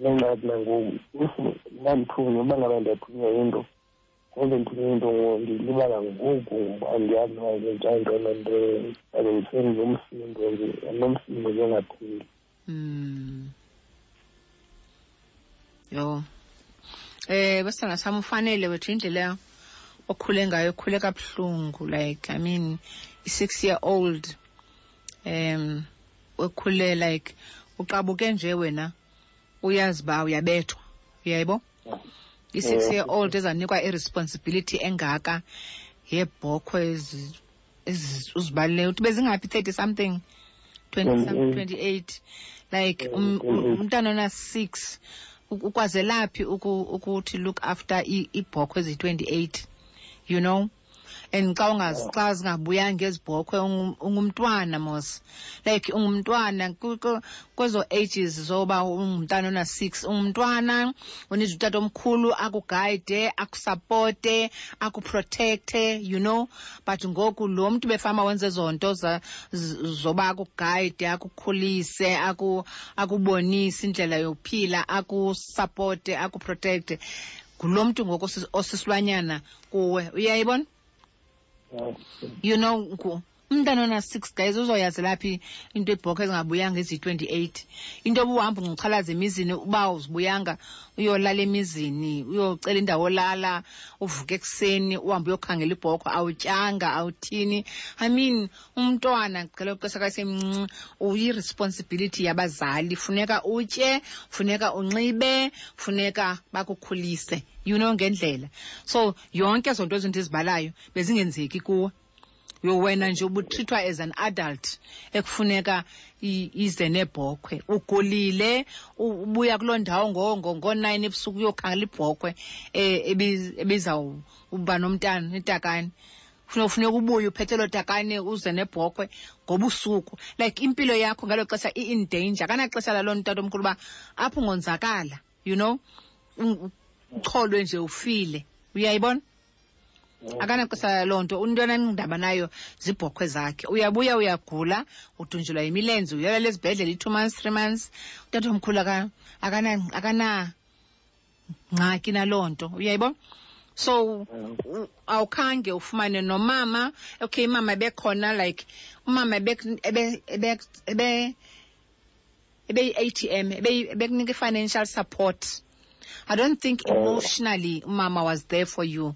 nengxaki nangoku if ndandithunywe uba ngaba ndiyathunywa into ngeke ndithunywe into ngo ndilibala ngoku andiyazi uba ngentsha into nento alungiseni nomsindo nje nomsindo nje ongapheli hmm. yho um eh, besithanga sam ufanele wethu indlela okhule ngayo okhule kabuhlungu like i mean i-six year old um ukhule like uqabuke nje wena uyazi uba uyabethwa uyayibo mm. i-six mm. year old ezanikwa iresponsibility engaka yebhokhwe uzibalulele uthi bezingaphi thirty something twenty something mm, twenty eight like um, um, umntana ona-six ukwazelaphi ukuthi look after ibhokhwe ezi-twenty eight you know and xa ungazixa oh. zingabuyanga ezibhokhwe ungumntwana mos like ungumntwana kwezo ages zoba ungumntana ona-six ungumntwana unidla utata omkhulu akugayide akusapote akuprotekte you know but ngoku lo mntu befama wenza ezo nto zoba akugayide akukhulise akubonise indlela yokuphila akusapote akuprotekte ngulo mntu ngoku osisilwanyana kuwe uyayibona you know nku umntana ona-six guys uzoyazela phi into ibhokho ezingabuyanga ezi-twenty-eight into obuhamba unguchalaza emizini uba uzibuyanga uyolala emizini uyocela indawo olala uvuke ekuseni uhambe uyokhangela ibhokho awutyanga awuthini i mean umntwana ndicela uqesha kasemncinci uyi-responsibility yabazali funeka utye funeka unxibe funeka bakukhulise you know ngendlela so yonke ezo nto ezo ndizibalayo bezingenzeki kuwe wena nje ubutrithwa as an adult ekufuneka ize neebhokhwe ugulile ubuya kuloo ndawo ngonayini ebusuku uyokhangela ibhokhwe um ebizawuba nomntana itakani funeka ubuye uphethe loo takane uze nebhokhwe ngobusuku like impilo yakho ngelo xesha i-in danger kanaxesha laloo nto tato omkhulu uba apho ungonzakala you know ucholwe nje ufile uyayibona mm. akanaxesha loo nto umntu anandaba nayo zibhokhwe zakhe uyabuya uyagula udunjelwa yimilenze uyolala ezibhedlele i-two months three months utata omkhulu akana ngxaki naloo nto uyayibona so awukhange ufumane nomama okay imama ebekhona like umama ebeyi-atm ebekunika i-financial support i don't think emotionally umama was there for you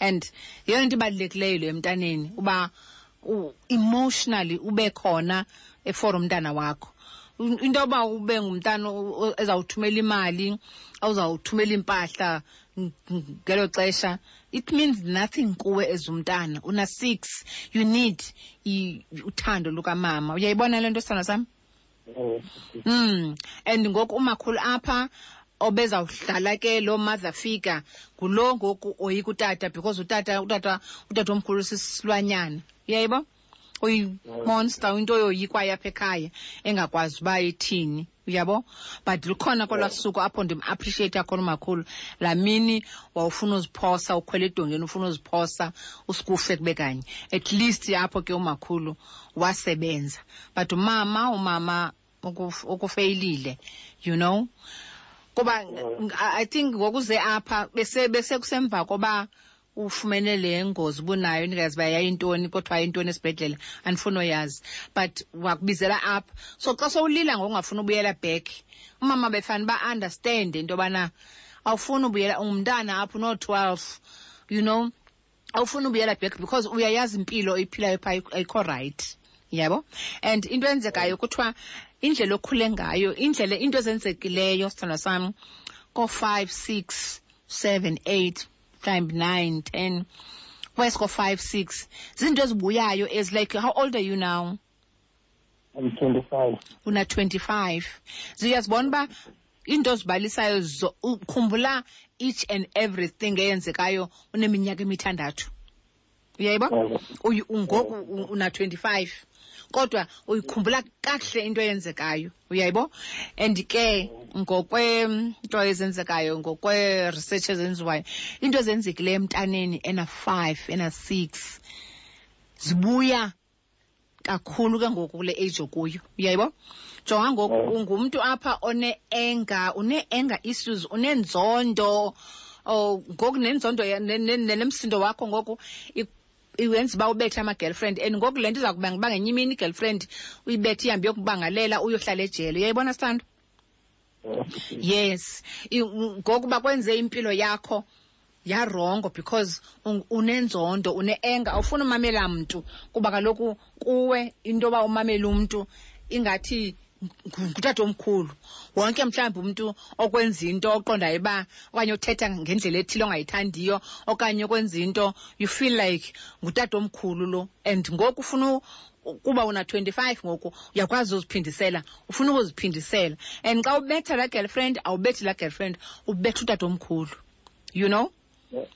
and yeyona nto ibalulekileyo leyo emntaneni uba emotionally ube khona for umntana wakho into yoba ube ngumntana ezawuthumela imali awuzawuthumela iimpahla ngelo xesha it means nothing kuwe as umntana una-six you need uthando lukamama uyayibona le nto sithando sam oh, mm and ngoku umakhulu apha obezawuhlala ke loo mother figure ngulo ngoku oyika utata because utata utata utata omkhulu sisilwanyana uyayibo uyimonster into yoyikwayo apha ekhaya engakwazi uba ithini uyabo but lukhona kwelwa suku apho ndim-appreciate akhona umakhulu laa mini wawufuna uziphosa ukhwela edongeni ufuna uziphosa usikufe kube kanye at least apho ke umakhulu wasebenza but umama umama ukufeyilile you know kuba mm. i think ngokuze apha bese bese kusemva koba ufumene le ngozi ubunayo ndingazi uba yayintoni kodwa yayintoni esibhedlele andifuni oyazi but wakubizela apha so xa sowulila ngokungafuni ubuyela back umama befana uba understand into yobana awufuni ubuyela ungumntana apho unoo-twelve you know awufuni ubuyela back because uyayazi impilo oyiphilayo pha ayikho right yabo and into enzekayo kuthiwa indlela okhule ngayo indlela into ezenzekileyo sithandwa sami ko-five six seven eight mhlawumbi nine ten wayesiko-five six zizinto ezibuyayo ezi like how old are you now twenty-five una-25 so uyazibona uba iinto ozibalisayo zo- ukhumbula each and everything eyenzekayo uneminyaka emithandathu uyayiba Ewe. Uyu- ungoku u- una-25 kodwa uyikhumbula kakuhle into eyenzekayo uyayibo and ke ngokwento ezenzekayo ngokwe-research ezenziwayo into ezenzekileyo emntaneni ena-five ena-six zibuya kakhulu ke ngoku kule age okuyo uyayibo jonga ngoku oh. ungumntu apha one-enga une-enga issues unenzondo oh, ngoku nenzondo nemsindo wakho ngoku iwenza uba ubethe ama-girlfriend and ngoku le nto iza kubanga uba ngenye imini i-girlfriend uyibethe ihambe yokubangalela uyohlala ejele uyayibona sithando yes ngokuba kwenze impilo yakho yarongo because unenzondo une-enga awufuni umamela mntu kuba kaloku kuwe into yoba umamele umntu ingathi ngutata omkhulu wonke mhlawumbi umntu okwenza into oqondayo uba okanye othetha ngendlela ethile ongayithandiyo okanye okwenza into you feel like ngutata omkhulu lo and ngoku ufuna kuba una-25 ngoku uyakwazi uziphindisela ufuna ukuziphindisela and xa ubetha laa girlfriend awubethi laa girlfriend ubetha utatomkhulu you know yeah.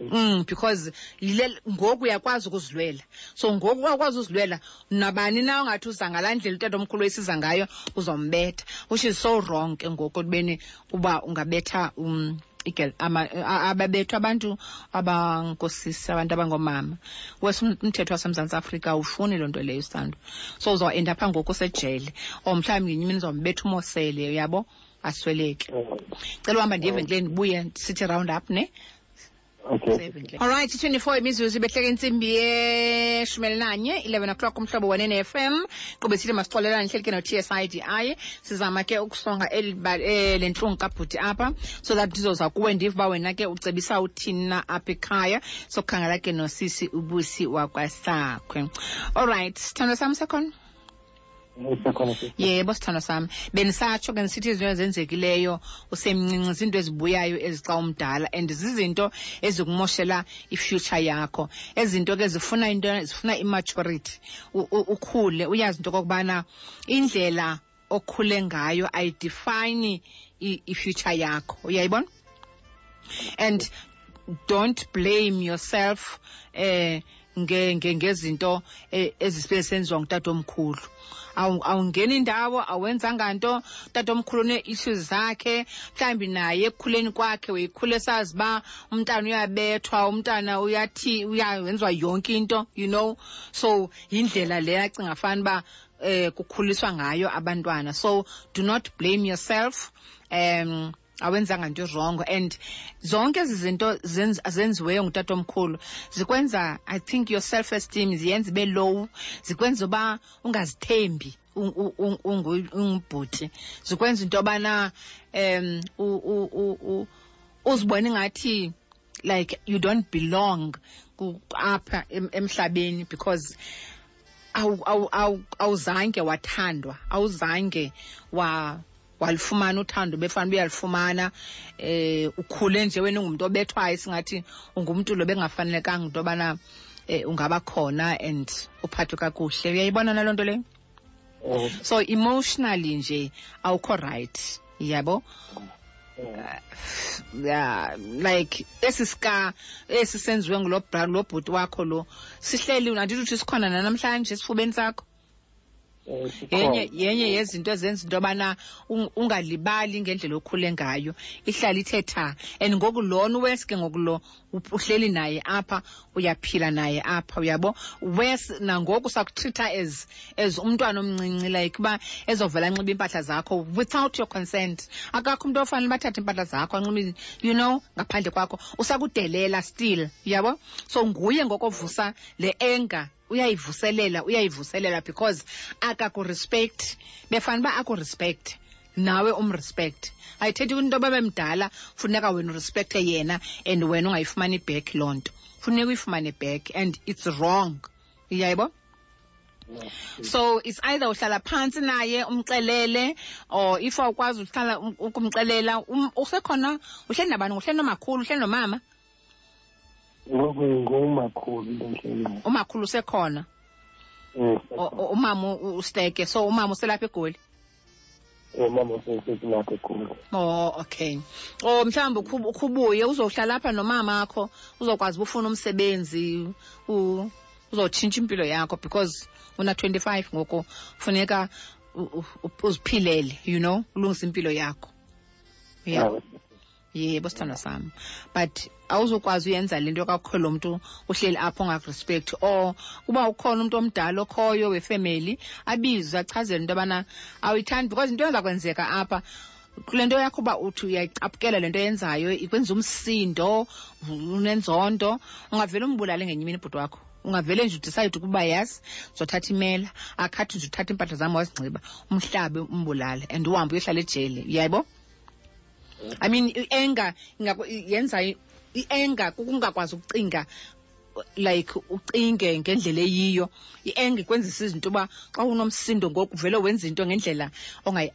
Mm, because lile ngoku uyakwazi ukuzilwela so ngoku uyakwazi uzilwela nabani na ongathi uza ngalaa ndlela utata omkhulu esiza ngayo uzombetha which is so wrong ke ngoku ekubeni uba ungabetha um igel ababethwa abantu abangoosisi abantu abangoomama wes um, umthetho wasemzantsi afrika awufuni loo nto leyo isithandwa so uzawuenda pha ngoku usejele or mhlawumbi ngenye imini uzombetha umosele uyabo asweleke mm. cela uhamba ndiye evenkileni ndibuye sithi round up ne okay alright 24 imizuzu ibehleka intsimbi yeshumi elinanye 11 o'clock umhlobo wenene fm qube sithi masixolelane hleli ke no-tsidi sizama ke ukusonga eh, le ntlungu kabhuti apha so that ndizoza kuwe ndiva uba wena ke ucebisa uthini na apha ekhaya sokukhangela ke nosisi ubusi wakwasakhwe alright sithando sam sekhona yebo sithandwa sami bendisatsho ke ndisithi izinto ezenzekileyo usemncinci ziinto ezibuyayo ezixa umdala and zizinto ezikumoshela ifuture yakho ezi zinto ke zifuna into zifuna imaturity ukhule uyazi into okokubana indlela okhule ngayo ayidefine ifuture yakho uyayibona and don't blame yourself eh ngezinto e, ezisibe senziwa ngutatomkhulu awungeni indawo awenzanga nto tatomkhulu nee-issues zakhe mhlawumbi naye ekukhuleni kwakhe weyikhule sazi uba umntana uyabethwa umntana uyathi uyawenziwa yonke into you know so yindlela le acinga fani uba um kukhuliswa ngayo abantwana so do not blame yourself um awenzanga nto irongo and zonke ezi zinto zenziweyo ngutata omkhulu zikwenza i think your self esteem ziyenza ibe low zikwenza uba ungazithembi ungubhuti zikwenza into yobana um uzibona ingathi like you don't belong apha emhlabeni because awuzange wathandwa awuzange wa walifumana uthando befana uyalifumana eh ukhule nje wena ungumntu obethwayo singathi ungumntu lo bengafanelekanga into yobana eh, ungaba khona and uphathwe kakuhle uyayibona naloo nto leyo oh. so emotionally nje awukho right yabo yeah. Uh, yeah like esi sika esi senziwe ngulo lo bhuti wakho lo sihleli nandithi uthi sikhona nanamhlanje esifubeni sakho eh, yenye yenye yezinto ezenza into yobana ungalibali ngendlela okhule ngayo ihlala ithetha and ngoku lona uweske ngokulo uhleli naye apha uyaphila naye apha uyabo wes nangoku sakutreatha as as umntwana omncinci like uba ezovela anxiba iimpahla zakho without your consent akakho umntu ofanele bathathe iimpahla zakho anxibe you know ngaphandle kwakho usakudelela still uyabo so nguye ngokovusa le anger uyayivuselela uyayivuselela because akakurespect befanele uba akurespect nawe umrespect ayithethi into yoba bemdala funeka wena urespekthe yena and wena ungayifumani back loo nto funeka uyifumane back and it's wrong iyayibo so it's either uhlala phansi naye umxelele or if awukwazi uhlala um, ukumxelela um, usekhona uhleli nabani uhleli nomakhulu uhleli nomama ngoku ngumakhulu into entlengqayo umakhulu usekhona um O- o- umama u- usiteke so umama uselapha egoli umama usesesilapha egoli oh okay oh mhlawumbi ukhu- ukhubuye uzohlala apha nomama akho uzokwazi uba ufuna umsebenzi u- uzotshintsha impilo yakho because una-25 ngoku funeka u- u- u- uziphilele you know ulungise impilo yakho yeah. Awu, yebo sithandwa sam but awuzokwazi uyenza le nto kakho lo mntu uhleli apho ongakurespect or uba ukhona umntu omdala okhoyo wefemeli abizwe achazele into yobana awuyithandi because into eza kwenzeka apha kule nto yakho uba uthi uyayicaphukela le nto yenzayo ikwenza umsindo unenzondo ungavele umbulale ngenye imini ibhuti wakho ungavele nje udicide ukuba yazi zothatha imela akhathi nje uthatha iimpahla zam wazinxiba umhlabe umbulale and uhambe uyohlala ejele uyayibo i mean i-anger yenza i-anger kukungakwazi ukucinga like ucinge ngendlela eyiyo i-anger ikwenzisa izinto uba xa unomsindo ngoku vele wenza into ngendlela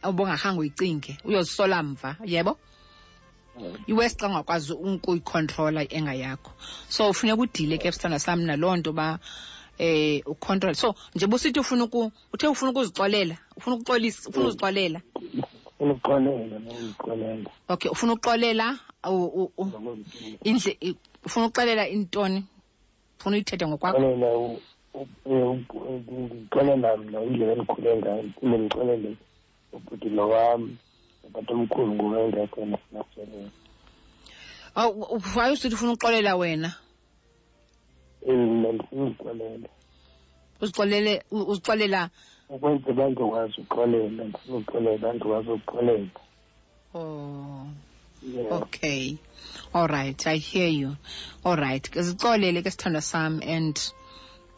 obongahanga uyicinge uyozisola mva yebo mm. iwest xa ungakwazi ukuyikhontrola i-anger yakho so ufuneka udile ke sithanda sam naloo nto uba um eh, ukhontrola so njengoba usithi ufuna uthe ufuna ukuzixolela ufuna ukuxolisa ufuna mm. uzixolela ufuna ukuxolela nokuzixolela okay ufuna ukuxolela indle ufuna ukuxolela intoni ufuna uyithethe ngokwakho ndixolela mna indlela endikhule ngayo ndiphinde ndixolele ubhuti lo wam ubhuti omkhulu ngoba engekho nasweleyo awu wayeusithi ufuna ukuxolela wena mna ndifuna uzixolela uzixolele uzixolela ukwenze bandikwazi ukuxolela ndifuna ukuxolela bandikwazi ukuxolela oh yeah. okay all right i hear you all right ke sixolele ke sithandwa sam and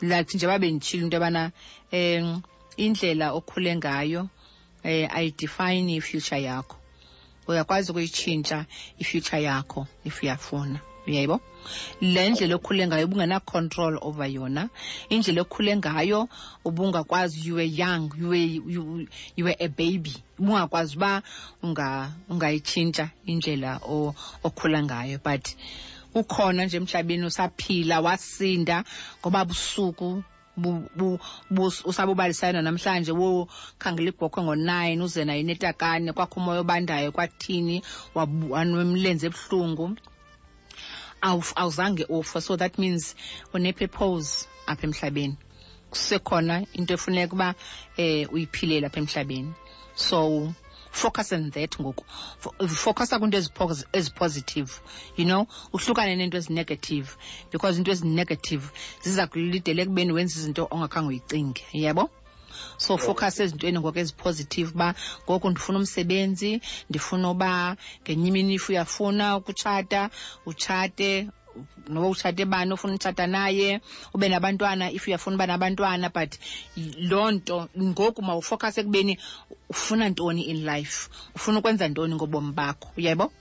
like njengoba benditshile into yobana um indlela okhule ngayo eh, ayidefine ifuture yakho uyakwazi ukuyitshintsha ifuture yakho if uyafuna uyayibo le ndlela okhule ngayo ubungena-control over yona indlela okhule ngayo ubungakwazi you were young you were, you, you were a baby ubungakwazi uba ungayitshintsha unga indlela okhula ngayo but ukhona nje emhlabeni usaphila wasinda ngoba busuku usabuba lisayina namhlanje wokhangela ibhokhwe ngo-nine uze nayo inetakane kwakho umoya obandayo kwathini wanwemlenze ebuhlungu awuzange ufa so that means unepurpose apha emhlabeni kusekhona into efuneka uba um uyiphilele apha emhlabeni so focus on that ngoku focusa kwinto ezipositive you know uhlukane neento ezinegative because into ezinegative ziza kulidela ekubeni wenza izinto ongakhange uyicinge yebo so focus ezintweni ngoku ezipositive uba ngoku ndifuna umsebenzi ndifuna uba ngenye imini if uyafuna ukutshata utshate noba utshate bani ofuna utshata naye ube nabantwana if uyafuna uba nabantwana but loo nto ngoku mawufocase ekubeni ufuna ntoni in life ufuna ukwenza ntoni ngobomi bakho uyayibo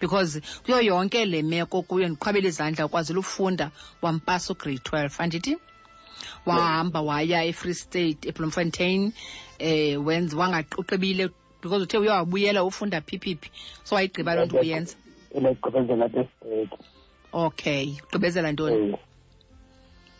because kuyo yonke le meko kuyo ndiqhwabela izandla ukwazile ufunda wampasa ugrade twelve andithi wahamba waya efree state eblomfontein um eh, wenza wangaqoqebile because uthe uyawabuyela ufunda phiphiphi so wayigqiba loo nto uyenza elayigqibezela besibheke okay ugqibezela ntoni eh,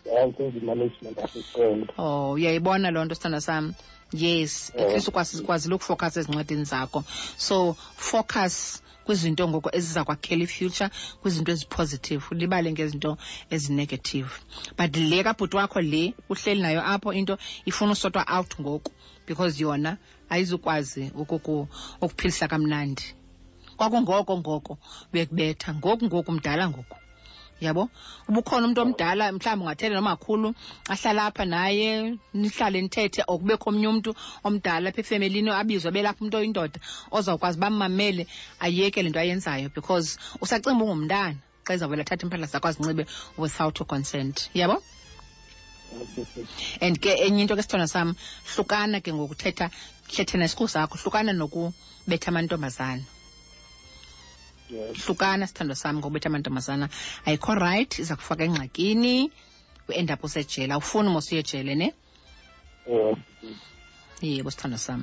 health and management assistant oh uyayibona loo nto sithanda sam yes at eh. least ukwazile ukufokhasa ezincwadini zakho so focus kwizinto ngoko eziza kwakhela ifuture kwizinto ezipositive ulibale ngezinto ezinegative but le kabhuti wakho le uhleli nayo apho into ifuna usotwa out ngoku because yona ayizukwazi ukuphilisa kamnandi kwakungoko ngoko bekubetha ngoku ngoku mdala ngoku yabo ubukhona umntu omdala mhlawumbi ungathele nomakhulu ahlala apha naye nihlale nithethe or kubekho omnye umntu omdala apha efemelini abizwa belapha umntu oyindoda ozawukwazi bamamele ayeke le nto ayenzayo because usacinga uba ungumntana xa izawuvela thatha impahla zakho azinxibe without your consent yabo and ke enye into ke sithona sam hlukana ke ngokuthetha hlethe nesikhulu sakho hlukana nokubetha amantombazana hlukana sithandwa sami ngokubetha amantombazana ayikho right iza kufaka engxakini u-end up usejele awufuni mos uyejele ne yeah. um yebo sithando sam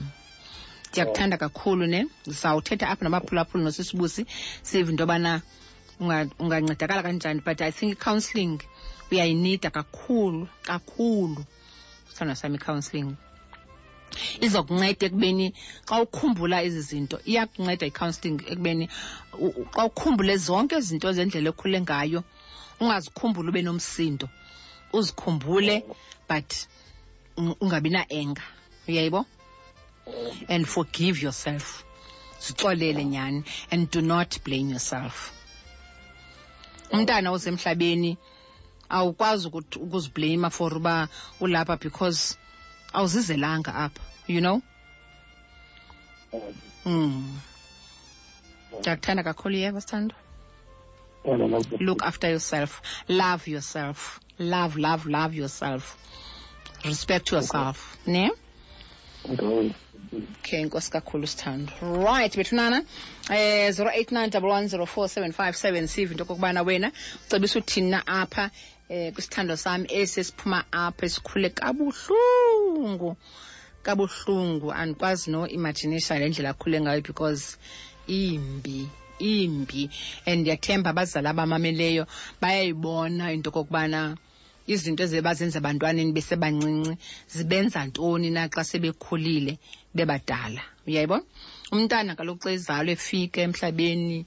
ndiyakuthanda kakhulu ne sawuthetha apha namaphulaphula nosisibusi sive into yobana ungancedakala kanjani but i think i-counselling uyayinida kakhulu kakhulu sithanda sami i-counselling izokunceda ekubeni xa ukhumbula ezi zinto iyakunceda i-counselling ekubeni xa ukhumbule zonke izinto zendlela ekhule ngayo ungazikhumbula ube nomsindo uzikhumbule but ungabi na-enga uyayibo and forgive yourself zixolele nyhani and do not blame yourself umntana osemhlabeni awukwazi ukuziblame for uba ulapha because awuzizelanga apha you know mm ndiyakuthanda kakhulu yeva sithandwa look after yourself love yourself love love love yourself respect yourself okay. ne okay nkosi kakhulu sithando right bethunana eh 0891104757 sive into kokubana wena ucebisa uthini na apha eh kwisithando sami esi siphuma apha esikhule kabuhlungu kabuhlungu andikwazi no imagination le ndlela akhule ngayo because imbi imbi and ndiyathemba abazali abamameleyo bayayibona into okokubana izinto eziye bazenza abantwaneni besebancinci zibenza ntoni na xa sebekhulile bebadala uyayibona umntana kaloku xa izalo efika emhlabeni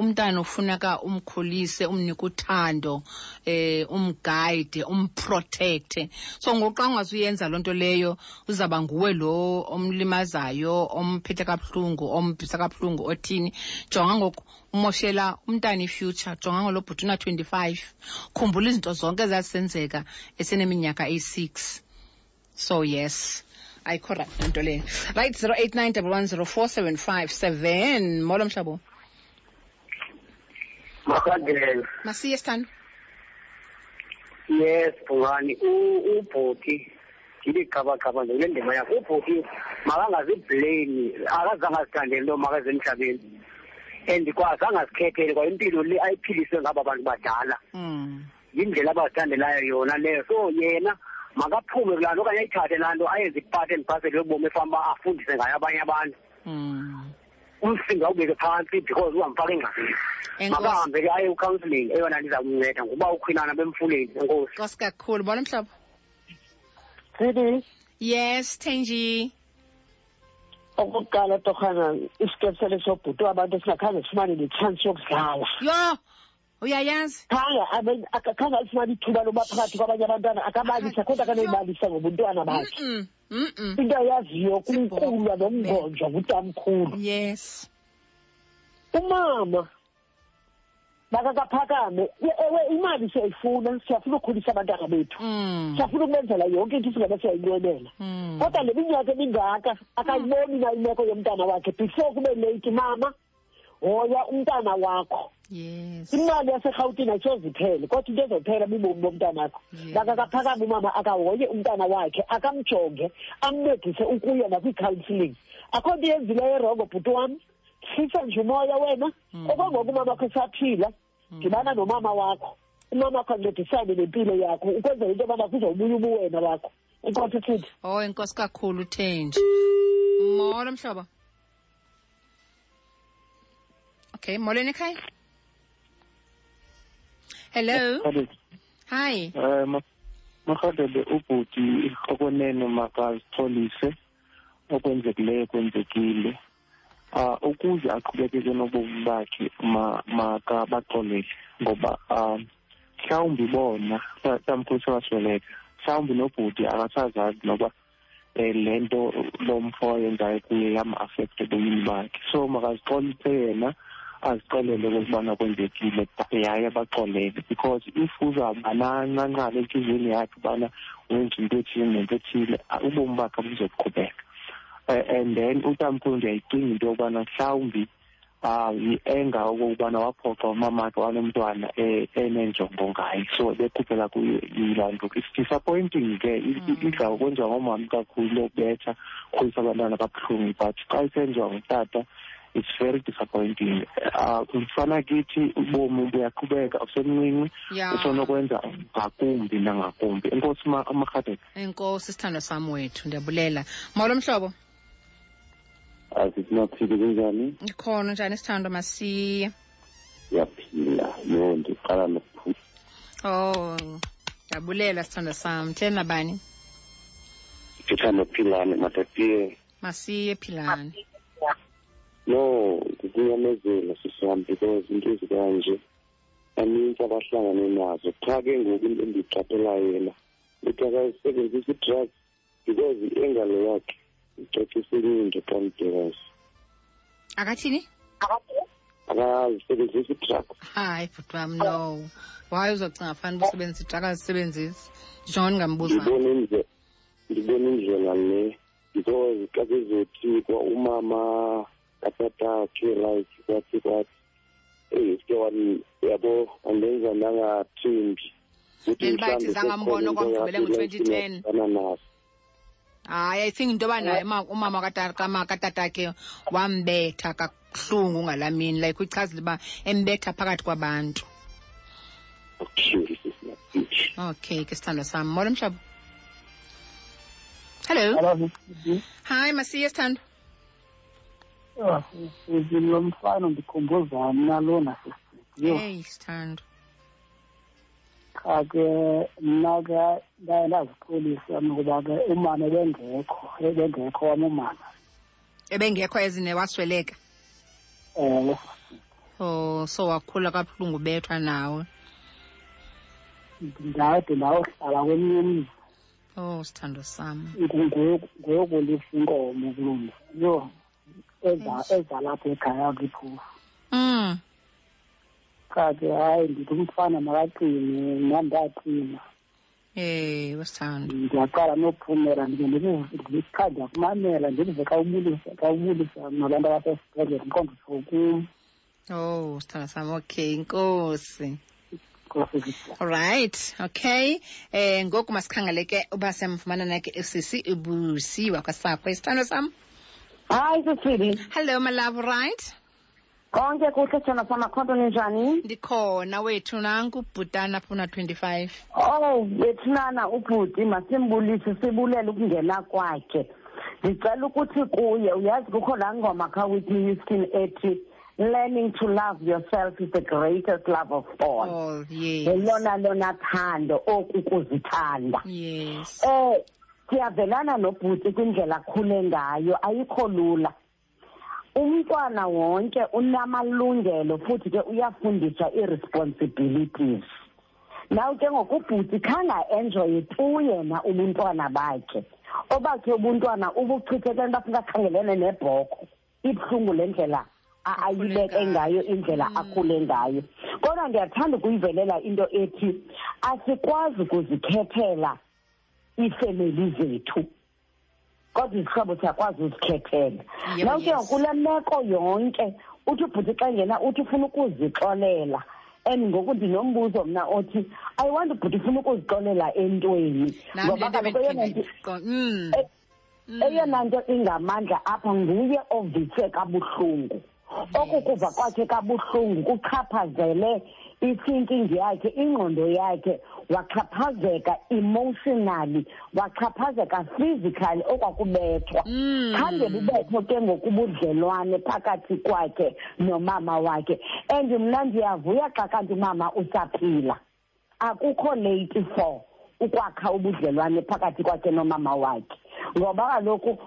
umntana ufuneka umkhulise umnike uthando um umgayide umprotekthe so ngoku xa ungazuyenza loo nto leyo uzaba nguwe lo omlimazayo omphethe kabuhlungu ombhisa kabuhlungu othini jonga ngoku umoshela umntana ifuture jonga ngolo bhuti una-25 khumbula izinto zonke ezazisenzeka eseneminyaka eyi-6 so yes ayikho right into leyo right 089 1104757 molo mhlabo Makadela. Masiye sithando. Yes, Bungani. Ubhoti ngile qabaqaba nje kule ndima yakho ubhuti makangaziblame akazange azithandele lo makaze emhlabeni and kwazange azikhethele kwa impilo le ayiphiliswe ngaba bantu badala mm. yindlela abazithandelayo yona leyo so yena makaphume kulaa nto okanye ayithathe laa nto ayenze ipati endipasele yobomi efanele uba afundise ngayo abanye abantu mm. umsindo awubeke phantsi because uzamfaka engxakini makahambe ke aye ucounseling eyona ndiza kumnceda ngoba ukhwinana bemfuleni enkosi nkosi kakhulu bona mhlobo sidi yes thenji okokuqala torhana isikepsele sobhuti wabantu esingakhange sifumane netshansi yokudlala yho uyayazi khange khange alifumana ithuba loba phakathi kwabanye abantwana akabalisa kodwa akanoyibalisa ngobuntwana bakhe into ayaziyo kumkulwa nomngonjwa ngutamkhulu yes umama bakakaphakame ewe imali siyayifuna siyafuna ukukhulisa abantwana bethu mm. siyafuna ukubenzela yonke into singaba siyayinwenela mm. kodwa le minyaka emingaka akayiboni na imeko yomntana wakhe before kube late mama mm. hoya umntana wakho yes imali yaserhawutini ayisoziphele kodwa into ezophela bubomi bomntana wakho nakakaphakama umama akahoye umntana wakhe akamjonge amncedise ukuya nakwi-counseling akho nto yenzileyo erongo bhuti wam sisa nje umoya wena mm. okwangoku umama kho saphila hmm. dibana nomama wakho umama wakho ancedisane nempilo yakho ukwenzela into yobana kuzobuya ubuwena wakho inkosi ithini oh inkosi kakhulu thenji molo mhlobo okay molweni ekhaya hello hi um eh, marhadebe ubhuti okonene makazixolise okwenzekileyo kwenzekile Uh, ukuze aqhubekeke nobomi bakhe makabaxolele ngoba um mhlawumbi bona tamkhulu sebasweleka mhlawumbi nobhuti akasazazi noba um le nto lo mfo ayenzayo kuye yam-afekte ebomini bakhe so makazixolise yena azixelele okokubana kwenzekile yaye baxolele because if uzawuba nancanqala entliziyweni yakhe ubana wenza into ethile nento ethile ubomi bakhe buzoqhubeka eh, and then utamkhulu ndiyayicinga into yokubana mhlawumbi um yi-enga okokubana waphoxa umamakhe wanomntwana e, enenjongo ngaye so bekhuphela kuyo yilaa nto it's disappointing ke mm. idla ukwenziwa ngoomama kakhulu lokubetha khulisa abantwana kabuhlungu but xa isenziwa ngutata it's very disappointing uh, kufana kithi ubomi buyaqhubeka usemncinci yeah. usenokwenza ngakumbi nangakumbi enkosi amarhadeka enkosi sithandwa sam wethu ndiyabulela mawulo mhlobo asisinaphili kunjani ikhona njani sithandwa masiye yaphila yo ndiqala nokuphula oh ndiyabulela sithandwa sam thena bani ndithetha nophilane madatiye masiye philani no ndikunyamezela sisi wam because into ezikanje banintsi abahlangane nazo qha ke ngoku into endiyiqaphelayo yena uthi akasebenzisa i-drugs because i-engalo yakhe icaciselinto xa mdekasi akathini akazisebenzisi i-drugs hayi bhuti wam no waye uzocinga fani busebenzisa i-drug azisebenzisi nditsho ngambuza ndibona indlela le because xa sezothikwa umama katatakhe like kwathi kwathi eyi sike yabo andenza nangathimbi then bathi zangambona okwamgqibele ngo-twenty ten hayi i think into yoba naye umama katatakhe wambetha buhlungu ngalaa mini like uyichazile uba embetha phakathi kwabantu okay ke sithandwa sam molo mhlobo hello hayi masiye sithandwa ah, lo mfana ndikhumbuza mna lona heyi sithandwa qha ke mna ke ndaye ndazixolisa mna kuba ke umama ebengekho ebengekho wam umama ebengekho ezine wasweleka um oh so wakhula kabuhlungu bethwa nawe ndade ndayohlala kwenye umzi oh sithando sam ngoyokolisa inkomo kulunga yho ezalapha ekhaya kiphofu mm cha ke hayi ndithi umfana makaqine nandaqina Eh, ndiyaqala nophumela ndiqha ndiyakumamela ndive xa ubulisa xa ubulisa nabantu abasesibhedlele ndiqonda utsho kum oh sithanda sam okay inkosi right okay eh ngoku masikhangele ke uba siyamfumana nake usisi ubusiwa kwasakho isithando sam hayi sisini hello my love right konke kuhle thona samakhonto ninjani ndikhona wethu nanku ubhutana apho una-25 oh bethunana ubhuti masimbulise sibulele ukungena kwakhe ndicela ukuthi kuye uyazi kukho laa ngoma kawitney houston ethi learning to love yourself is the greatest love of all oh, yes. lona lona thando oku kuzithanda yes. um siyavelana nobhuti kwindlela akhule ngayo ayikho lula umntwana wonke unamalungelo futhi ke uyafundiswa ii-responsibilities naw ke ngokubhuti khange aenjoye tu yena ubuntwana bakhe obakhe ubuntwana ubuchithe kule nto afuna akhangelene nebhoko ibuhlungu le ndlela ayibeke ngayo indlela mm. akhule ngayo kodwa ndiyathanda ukuyivelela into ethi asikwazi ukuzikhethela iifemeli zethu kodwa isihlobo siyakwazi uzikhethela na uke kule meko yonke uthi ubhuti xa ngena uthi ufuna ukuzixolela and ngoku ndinombuzo mna othi i want ubhuti ufuna ukuzixolela entweni ngoba kaloku eyona nto mm. e- mm. eyona nto ingamandla apha nguye ovise kabuhlungu oku kuva kwakhe kabuhlungu kuchaphazele i-thinking yakhe ingqondo yakhe waxhaphazeka emotionally waxhaphazeka physically okwakubethwa mm. khange bubethwe ke ngokubudlelwane phakathi kwakhe nomama wakhe and mna ndiyavuya xa kanti umama usaphila akukho late for ukwakha ubudlelwane phakathi kwakhe nomama wakhe ngoba kaloku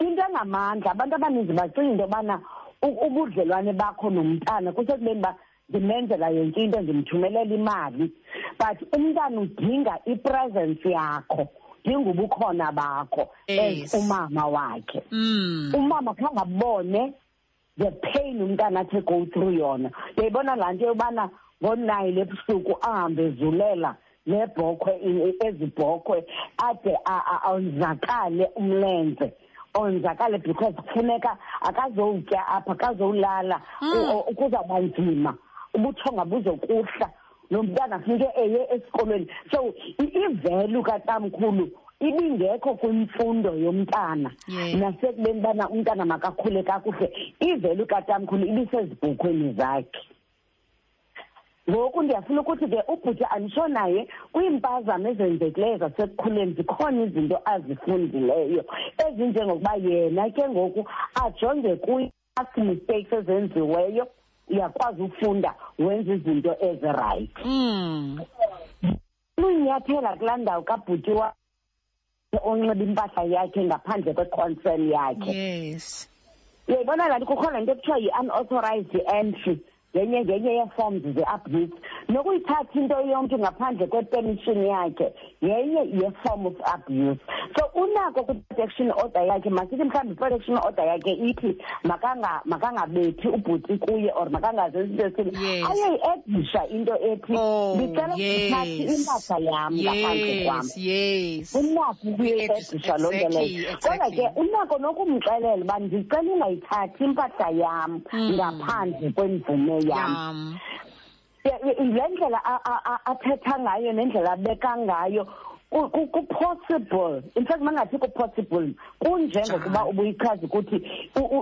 into engamandla abantu abaninzi bacinga into yobana ubudlelwane bakho nomntana kusekubeni uba ndimenzela yonke into ndimthumelela imali but umntana udinga ipresence yakho udinga ubukhona bakho as umama wakhe mm. umama khangabone the pain umntana athe go through yona ndiyayibona laa nto yobana ngonayini ebusuku ahambe ezulela nebhokhwe ezibhokhwe ade onzakale umlenze onzakale because kufuneka akazowutya apha akazowulala hmm. kuzawuba nzima ubuthonga buzokuhla nomntana funeke eye esikolweni so ivelu katamkhulu ibingekho kwimfundo yomntana nasekubeni bana umntana makakhule kakuhle ivelu katamkhulu ibisezibhukhweni zakhe ngoku ndiyafuna ukuthi ke ubhuti anditsho naye kwiimpazamo ezenzekileyo zasekukhuleni zikhona izinto azifundileyo ezinjengokuba yena ke ngoku ajonge kuyo ask mistakes ezenziweyo uyakwazi ufunda wenza izinto ezirayithi mm. lunyathela kulaa ndawo kabhuti wa onxiba impahla yakhe ngaphandle kweconcern yakhe yes uyayibona laa nto kukho le nto kuthiwa yi-unauthorized entry ngenye ngenye yee-forms ze-abuse nokuyithatha into yomntu ngaphandle kwepermission yakhe yenye ye-form of abuse so unako kwi-protection order yakhe masithi mhlawumbi i-protection order yakhe ithi makangabethi ubhuti kuye or makangazenzi into esini ayeyi-edisha into ethi oh, ndicela ndithathe impahla yam ngaphandle kwam unako ukuyi-edisha loo nto leyo kodwa ke unako nokumxelela uba ndicela ungayithathi impahla yam mm. ngaphandle kwemvume yam le ndlela athetha ngayo nendlela abeka ngayo ku-possible in fact mangathi ku-possible kunjengokuba ubuyichaza ukuthi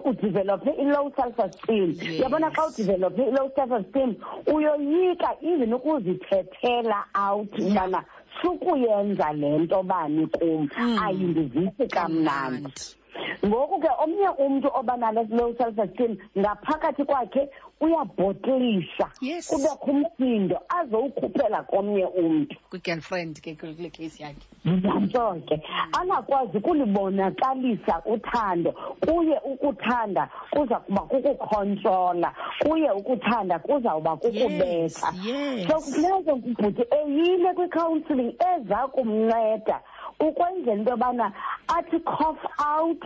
udevelophe i-low self esteem yabona xa udevelophe i-low self esteem uyoyika even ukuzithethela out ubana sukuyenza le nto bani kum mm. ayindivisi kamnandi ngoku ke omnye umntu oba nale low self esteem ngaphakathi kwakhe uyabhotlisa yes. kubekho umsindo azowukhuphela komnye umntu kwi-girlfriend ke kule case yakhe nantso ke angakwazi kulibonakalisa uthando kuye ukuthanda kuza kuba kukukhontrola kuye ukuthanda kuzawuba kukubetha yes, yes. so kufuneka ubhuti eyile kwi-counselling eza kumnceda ukwenzela into yobana athi cough out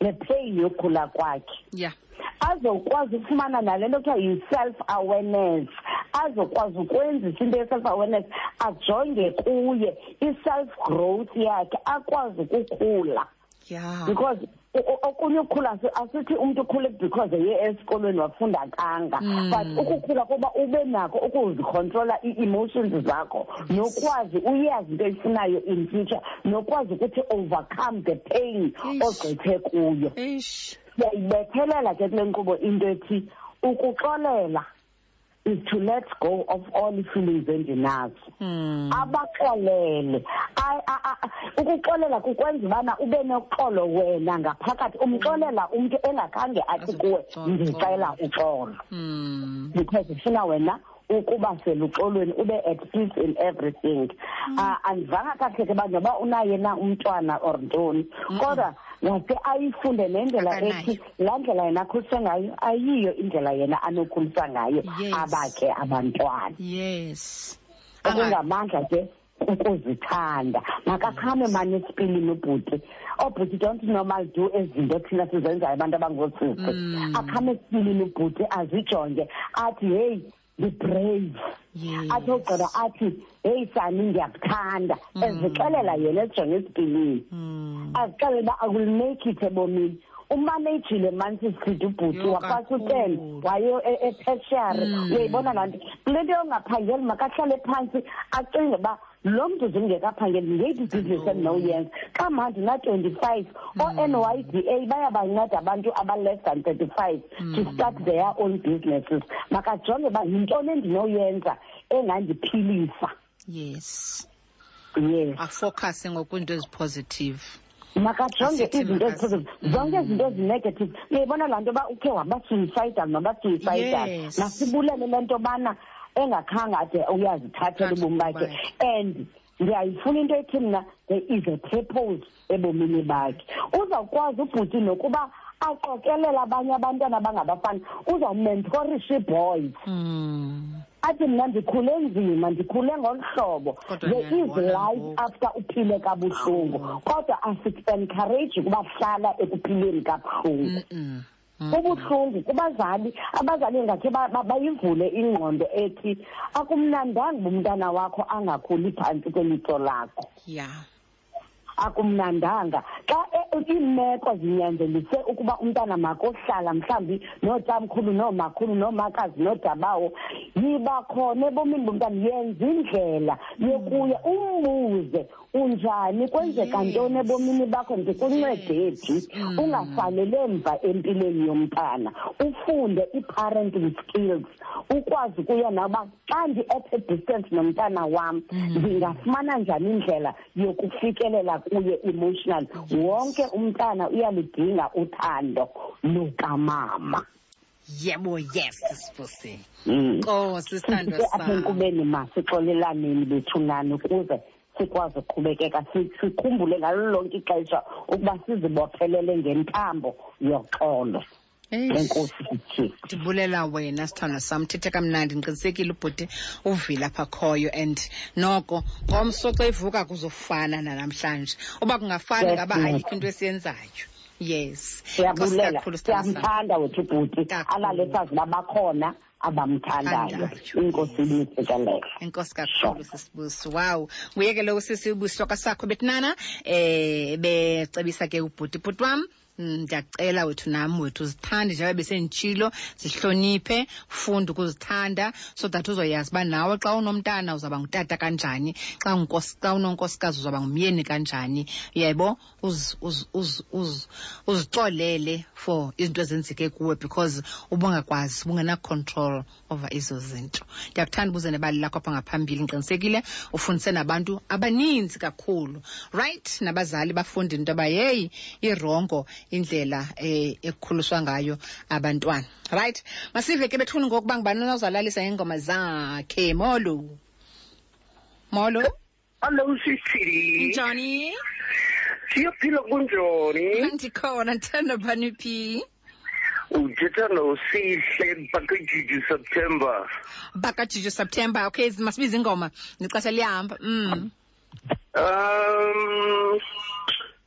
le pain yogula kwakhe yeah azokwazi ukufumana nale nto kuthiwa yi-self awareness azokwazi ukwenzisa into ye-self awareness ajonge kuye i-self growth yakhe akwazi ukukhula yeah. because okunye ukukhula asithi umntu ukhule because eye esikolweni wafunda kanga mm. but ukukhula kuba ube nako ukuzikhontrola ii-emotions zakho nokwazi uyazi into eyifunayo in future nokwazi ukuthi overcome the pain ogqithe kuyo siyayibethelela ke kule nkqubo into ethi ukuxolela is to let go of all feelings endinazo hmm. abaxolele ukuxolela kukwenza ubana ube noxolo wena ngaphakathi umxolela umntu engakhange athi kuwe ndicela uxolo hmm. because ufuna wena ukuba seluxolweni ube at peace in everything hmm. ah, andivanga kakheke uba noba unaye na umntwana or ntoni kodwa ngase ayifunde nendlela ethi laa ndlela yena akhuliswe ngayo ayiyo indlela yena anokhulisa ngayo yes. abakhe abantwana yes okungamandla ke ukuzithanda makakhame mane esipili nobhuti obhuti don't normal do ezinto thina sizenzayo abantu abangoosisi mm. akhame esipili nobhuti azijonge athi heyi be brave yes. athi ogqeba athi heyi sani ndiyakuthanda mm. ezixelela yena ejonge esipilini mm. azixelele uba akull make it ebomini umane ijile mansi sithi ubhuti waphasa utele waye e-, etertiary mm. uyayibona laa nto kule nto yongaphangeli makahlale phantsi acinge uba lo mntu zimngekaphangeli ngeyiphi ibhizinesi endinowuyenza xa mha ndina-twenty-five hmm. o-n y d a bayabanceda abantu aba-less than thirty-five to hmm. start their own businesses makajonge uba yintoni endinoyenza engandiphilisa yes yes afocase ngokwinto ezipositive makajonge izinto eziphezulu zonke mm. izinto ezinegative uyayibona laa nto uba ukhe wabasuicidal nobasuicidal masibulele le nto yobana engakhange ade uyazithathela ubomi bakhe and ndiyayifuna into ethi mna there is a purpose ebomini bakhe uzawukwazi ubhuti nokuba aqokelela abanye abantwana abangabafana uzawumentorisha iboys mm. athi mna ndikhule nzima ndikhule ngolu hlobo there is life after uphile kabuhlungu kodwa asikuencourage ukuba hlala ekuphileni kabuhlungu Mm-hmm. ubuhlungu kubazali abazali ngakhe bayivule ingqondo ethi akumnandanga uba umntana wakho angakhuli phantsi kwelitso lakho ya akumnandanga xa e, iimeko zinyanzelise ukuba umntana makohlala mhlawumbi nootamkhulu noomakhulu noomakazi noodabawo yiba khona ebomini bomntana yenza indlela yokuya umbuze unjani kwenzeka ntoni ebomini bakho ndikuncedephi mm. ungasalele mva empilweni yomntana ufunde ii-parenting skills ukwazi ukuya nawo uba xa ndi-at a distance nomntana wam mm. ndingafumana njani indlela yokufikelela kuye emotional wonke umntana uyaludinga uthando lukamama yebo yes sisifosini mm. oh sisithandwa apha enkubeni ma sixolelaneni bethunani ukuze sikwazi ukuqhubekeka sikhumbule ngalo lonke ixesha ukuba sizibophelele ngentambo yoxolo enkosi kutyhini ndibulela wena sithandwa sam thethe kamnandi ndiqinisekile ubhuti uvile apha khoyo and noko ngomso xa ivuka kuzofana nanamhlanje uba kungafani ngaba ayikho into esiyenzayo yes siyabulela siyamthanda wethu ubhuti alale sazi uba bakhona abamthandayo inkosi ibisikelele inkosi kakhulu sisibusi wow nguyeke lowo sisi ubusi wakasakho betinana eh becebisa ke ubhuti bhuti wam Mm, ndiyakucela wethu nam wethu zithande njengoba besenditshilo zihloniphe funda ukuzithanda so that uzoyazi uba nawe xa unomntana uzawuba ngutata kanjani xa xa unonkosikazi uzawuba ngumyeni kanjani uyayibo uzicolele for izinto ezenzeke kuwe because ubungakwazi ubungenacontrol ova ezo zinto ndiyakuthanda ubuze nebali lakho apha ngaphambili ndiqinisekile ufundise nabantu abaninzi kakhulu right nabazali bafundi into yoba yeyi irongo indlela eh, ekukhuliswa ngayo abantwana right masive ke bethuni ngokuba ngubani onozalalisa ngengoma zakhe molo molo Hello, Sissy. Johnny. Siyaphila kunjoni? Ndikhona ndithanda bani phi? Uthetha noSihle bakaJuju September. BakaJuju September. Okay, must be zingoma. Ngixesha liyahamba. Mm. Um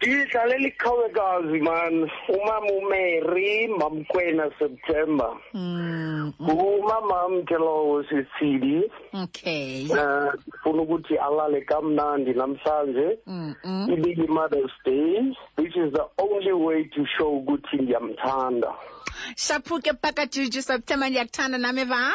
ndidlalela ikhawekazi man umama umary mamkwena september mm, mm. ngumamam ke lowo sisidi okay um ndifuna ukuthi alale kamnandi namhlanje mm, mm. ibili-mothers day which is the only way to show ukuthi ndiyamthanda shaphuke phakajuju september ndiyakuthanda nami va